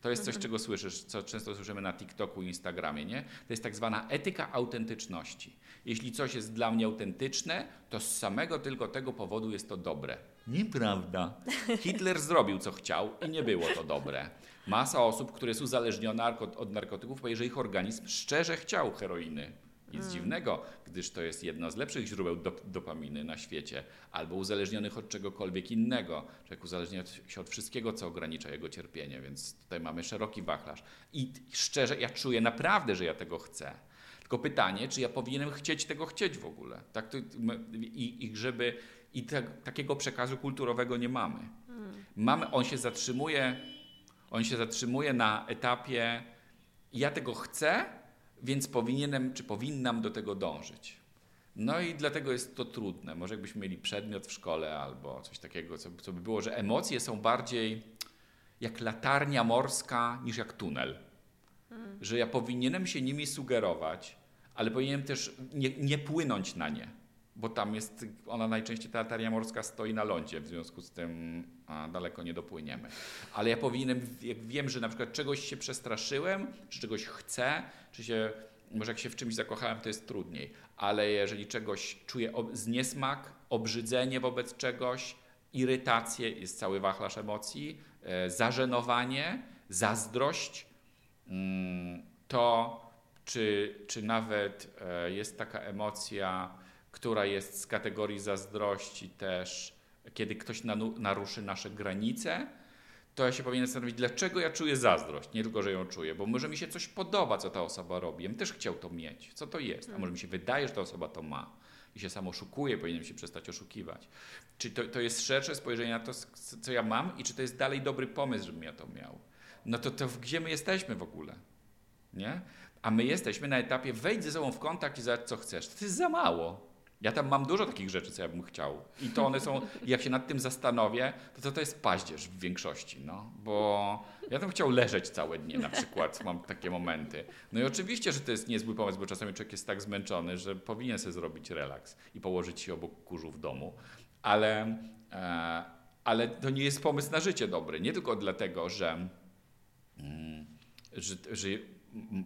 To jest coś, mhm. czego słyszysz, co często słyszymy na TikToku i Instagramie, nie? To jest tak zwana etyka autentyczności. Jeśli coś jest dla mnie autentyczne, to z samego tylko tego powodu jest to dobre. Nieprawda. Hitler zrobił, co chciał i nie było to dobre. Masa osób, które jest uzależniona od narkotyków, powie, że ich organizm szczerze chciał heroiny. Nic mm. dziwnego, gdyż to jest jedno z lepszych źródeł dop dopaminy na świecie, albo uzależnionych od czegokolwiek innego. Człowiek uzależnia się od wszystkiego, co ogranicza jego cierpienie, więc tutaj mamy szeroki wachlarz. I szczerze, ja czuję naprawdę, że ja tego chcę. Tylko pytanie, czy ja powinienem chcieć tego chcieć w ogóle. Tak to, i, I żeby i te, takiego przekazu kulturowego nie mamy. Mm. mamy. On się zatrzymuje, on się zatrzymuje na etapie ja tego chcę, więc powinienem czy powinnam do tego dążyć. No i dlatego jest to trudne. Może jakbyśmy mieli przedmiot w szkole albo coś takiego, co, co by było, że emocje są bardziej jak latarnia morska niż jak tunel. Hmm. Że ja powinienem się nimi sugerować, ale powinienem też nie, nie płynąć na nie bo tam jest, ona najczęściej, ta latarnia morska stoi na lądzie, w związku z tym daleko nie dopłyniemy. Ale ja powinienem, jak wiem, że na przykład czegoś się przestraszyłem, czy czegoś chcę, czy się, może jak się w czymś zakochałem, to jest trudniej, ale jeżeli czegoś czuję zniesmak, obrzydzenie wobec czegoś, irytację, jest cały wachlarz emocji, e, zażenowanie, zazdrość, mm, to czy, czy nawet e, jest taka emocja, która jest z kategorii zazdrości też, kiedy ktoś naruszy nasze granice, to ja się powinien zastanowić, dlaczego ja czuję zazdrość. Nie tylko, że ją czuję, bo może mi się coś podoba, co ta osoba robi. Ja bym też chciał to mieć. Co to jest? A może mi się wydaje, że ta osoba to ma i się sam oszukuje, powinienem się przestać oszukiwać. Czy to, to jest szersze spojrzenie na to, co ja mam i czy to jest dalej dobry pomysł, żebym ja to miał? No to, to gdzie my jesteśmy w ogóle? Nie? A my jesteśmy na etapie wejdź ze sobą w kontakt i zobacz, co chcesz. To jest za mało. Ja tam mam dużo takich rzeczy, co ja bym chciał. I to one są, jak się nad tym zastanowię, to to, to jest paździerz w większości, no. Bo ja tam chciał leżeć całe dnie na przykład, mam takie momenty. No i oczywiście, że to jest niezły pomysł, bo czasami człowiek jest tak zmęczony, że powinien sobie zrobić relaks i położyć się obok kurzu w domu. Ale, e, ale to nie jest pomysł na życie dobry. Nie tylko dlatego, że, mm, że, że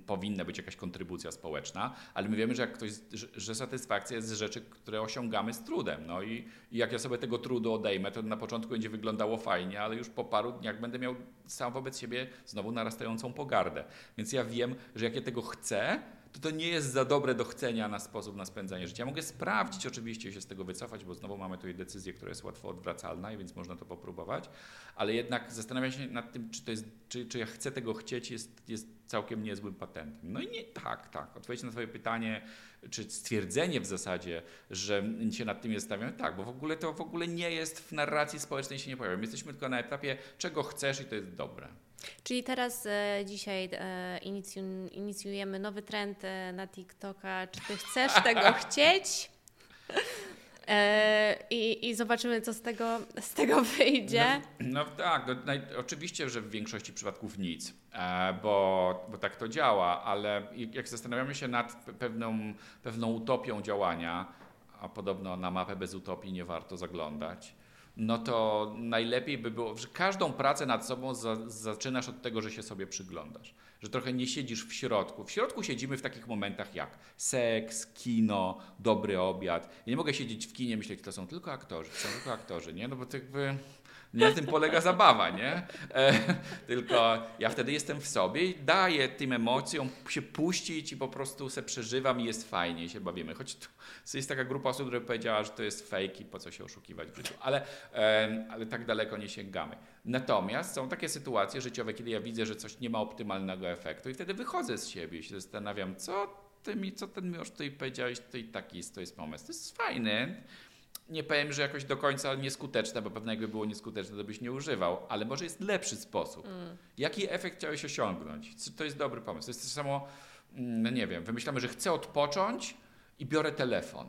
powinna być jakaś kontrybucja społeczna, ale my wiemy, że, jak ktoś, że, satysfakcja jest z rzeczy, które osiągamy z trudem. No i, i, jak ja sobie tego trudu odejmę, to na początku będzie wyglądało fajnie, ale już po paru dniach będę miał sam wobec siebie znowu narastającą pogardę. Więc ja wiem, że jak ja tego chcę, to to nie jest za dobre do chcenia na sposób na spędzanie życia. Mogę sprawdzić oczywiście się z tego wycofać, bo znowu mamy tutaj decyzję, która jest łatwo odwracalna, i więc można to popróbować, ale jednak zastanawiam się nad tym, czy, to jest, czy, czy ja chcę tego chcieć, jest, jest całkiem niezłym patentem. No i nie tak, tak. Odpowiedź na Twoje pytanie, czy stwierdzenie w zasadzie, że się nad tym jest stawiam, tak, bo w ogóle to w ogóle nie jest w narracji społecznej się nie pojawia. My jesteśmy tylko na etapie, czego chcesz i to jest dobre.
Czyli teraz e, dzisiaj e, inicju, inicjujemy nowy trend e, na TikToka. Czy ty chcesz tego chcieć? E, i, I zobaczymy, co z tego, z tego wyjdzie.
No, no tak, no, naj, oczywiście, że w większości przypadków nic, e, bo, bo tak to działa, ale jak zastanawiamy się nad pewną, pewną utopią działania, a podobno na mapę bez utopii nie warto zaglądać, no to najlepiej by było, że każdą pracę nad sobą za, zaczynasz od tego, że się sobie przyglądasz. Że trochę nie siedzisz w środku. W środku siedzimy w takich momentach jak seks, kino, dobry obiad. Ja nie mogę siedzieć w kinie myśleć, to są tylko aktorzy, to są tylko aktorzy, nie? No bo to jakby nie na tym polega zabawa, nie? E, tylko ja wtedy jestem w sobie i daję tym emocjom się puścić i po prostu se przeżywam i jest fajnie i się bawimy. Choć to jest taka grupa osób, która powiedziała, że to jest fake i po co się oszukiwać w życiu. Ale, e, ale tak daleko nie sięgamy. Natomiast są takie sytuacje życiowe, kiedy ja widzę, że coś nie ma optymalnego efektu i wtedy wychodzę z siebie i się zastanawiam, co ty mi, co ten mi już tutaj powiedziałeś, to i taki jest, to jest pomysł. To jest fajny nie powiem, że jakoś do końca nieskuteczne, bo pewnie jakby było nieskuteczne, to byś nie używał, ale może jest lepszy sposób. Mm. Jaki efekt chciałeś osiągnąć? To jest dobry pomysł. To jest to samo, mm, no nie wiem, wymyślamy, że chcę odpocząć i biorę telefon.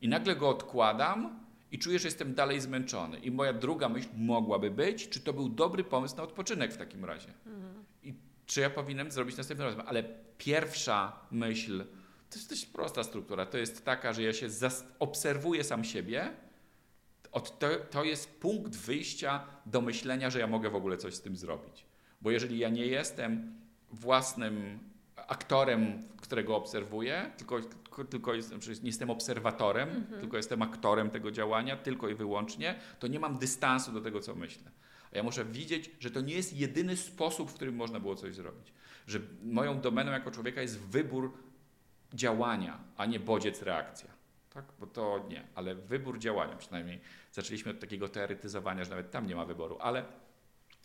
I nagle go odkładam i czuję, że jestem dalej zmęczony. I moja druga myśl mogłaby być, czy to był dobry pomysł na odpoczynek w takim razie. Mm. I czy ja powinienem zrobić następnym razem. Ale pierwsza myśl, to jest dość prosta struktura. To jest taka, że ja się obserwuję sam siebie. To, to jest punkt wyjścia do myślenia, że ja mogę w ogóle coś z tym zrobić. Bo jeżeli ja nie jestem własnym aktorem, którego obserwuję, tylko, tylko jestem, nie jestem obserwatorem, mhm. tylko jestem aktorem tego działania, tylko i wyłącznie, to nie mam dystansu do tego, co myślę. A ja muszę widzieć, że to nie jest jedyny sposób, w którym można było coś zrobić. Że moją domeną jako człowieka jest wybór działania, a nie bodziec reakcja. Tak? Bo to nie, ale wybór działania, przynajmniej zaczęliśmy od takiego teoretyzowania, że nawet tam nie ma wyboru, ale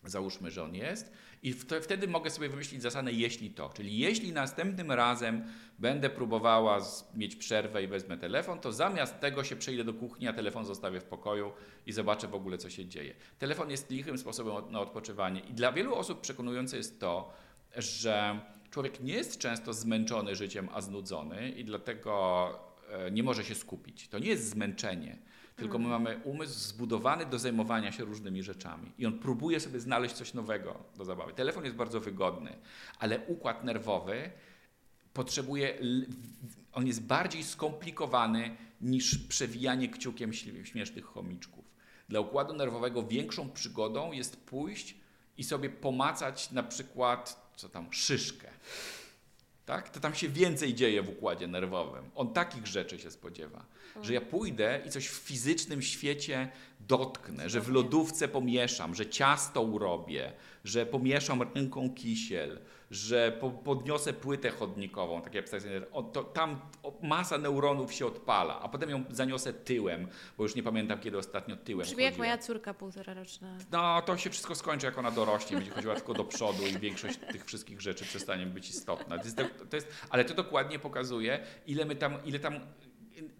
załóżmy, że on jest i wtedy mogę sobie wymyślić zasadę jeśli to, czyli jeśli następnym razem będę próbowała mieć przerwę i wezmę telefon, to zamiast tego się przejdę do kuchni, a telefon zostawię w pokoju i zobaczę w ogóle, co się dzieje. Telefon jest lichym sposobem na odpoczywanie i dla wielu osób przekonujące jest to, że człowiek nie jest często zmęczony życiem, a znudzony i dlatego e, nie może się skupić. To nie jest zmęczenie, tylko my mhm. mamy umysł zbudowany do zajmowania się różnymi rzeczami i on próbuje sobie znaleźć coś nowego do zabawy. Telefon jest bardzo wygodny, ale układ nerwowy potrzebuje, on jest bardziej skomplikowany niż przewijanie kciukiem śmiesznych chomiczków. Dla układu nerwowego większą przygodą jest pójść i sobie pomacać na przykład co tam, szyszkę, tak? to tam się więcej dzieje w układzie nerwowym. On takich rzeczy się spodziewa, że ja pójdę i coś w fizycznym świecie dotknę, że w lodówce pomieszam, że ciasto urobię, że pomieszam ręką kisiel, że po, podniosę płytę chodnikową, takie abstrakcyjne, to, tam masa neuronów się odpala, a potem ją zaniosę tyłem, bo już nie pamiętam, kiedy ostatnio tyłem
Brzmi jak moja córka półtora roczna.
No, to się wszystko skończy, jak ona dorośnie, będzie chodziła tylko do przodu i większość tych wszystkich rzeczy przestanie być istotna. To jest, to jest, ale to dokładnie pokazuje, ile my tam, ile tam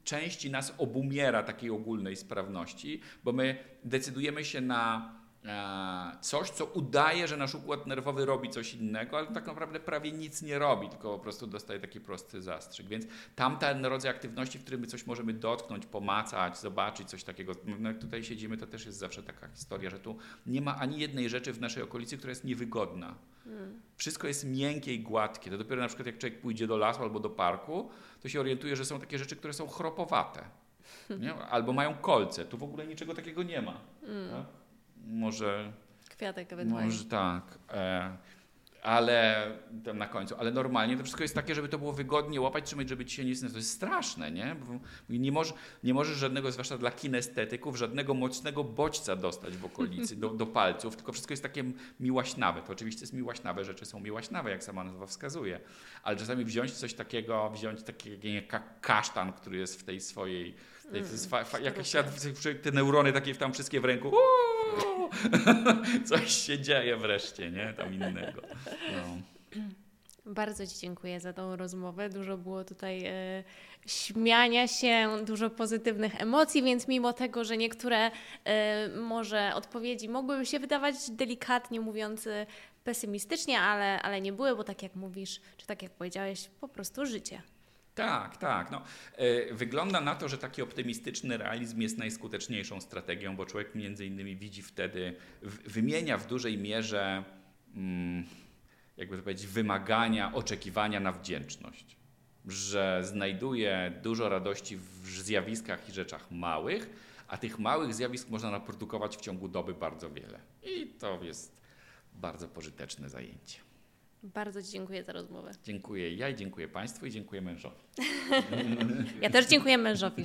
części nas obumiera takiej ogólnej sprawności, bo my decydujemy się na coś, co udaje, że nasz układ nerwowy robi coś innego, ale tak naprawdę prawie nic nie robi, tylko po prostu dostaje taki prosty zastrzyk. Więc tamten rodzaj aktywności, w którym my coś możemy dotknąć, pomacać, zobaczyć coś takiego. No, jak tutaj siedzimy, to też jest zawsze taka historia, że tu nie ma ani jednej rzeczy w naszej okolicy, która jest niewygodna. Hmm. Wszystko jest miękkie i gładkie. To dopiero na przykład jak człowiek pójdzie do lasu albo do parku, to się orientuje, że są takie rzeczy, które są chropowate. Nie? Albo mają kolce. Tu w ogóle niczego takiego nie ma. Hmm. Tak? Może...
Kwiatek ewentualnie.
Może tak. E, ale tam na końcu, ale normalnie to wszystko jest takie, żeby to było wygodnie łapać, trzymać, żeby ci się nic nie... To jest straszne, nie? Bo nie, może, nie możesz żadnego, zwłaszcza dla kinestetyków, żadnego mocnego bodźca dostać w okolicy, do, do palców, tylko wszystko jest takie miłaśnawe. To oczywiście jest miłaśnawe, rzeczy są miłaśnawe, jak sama nazwa wskazuje, ale czasami wziąć coś takiego, wziąć taki kasztan, który jest w tej swojej to jest fa, fa, jakaś te neurony takie tam wszystkie w ręku. Coś się dzieje wreszcie, nie? Tam innego. No.
Bardzo Ci dziękuję za tą rozmowę. Dużo było tutaj e, śmiania się, dużo pozytywnych emocji, więc mimo tego, że niektóre e, może odpowiedzi mogłyby się wydawać delikatnie mówiąc e, pesymistycznie, ale, ale nie były, bo tak jak mówisz, czy tak jak powiedziałeś, po prostu życie.
Tak, tak. No, e, wygląda na to, że taki optymistyczny realizm jest najskuteczniejszą strategią, bo człowiek między innymi widzi wtedy, wymienia w dużej mierze, mm, jakby to powiedzieć, wymagania, oczekiwania na wdzięczność. Że znajduje dużo radości w zjawiskach i rzeczach małych, a tych małych zjawisk można naprodukować w ciągu doby bardzo wiele. I to jest bardzo pożyteczne zajęcie.
Bardzo Ci dziękuję za rozmowę.
Dziękuję ja i dziękuję Państwu i dziękuję mężowi.
Ja też dziękuję mężowi.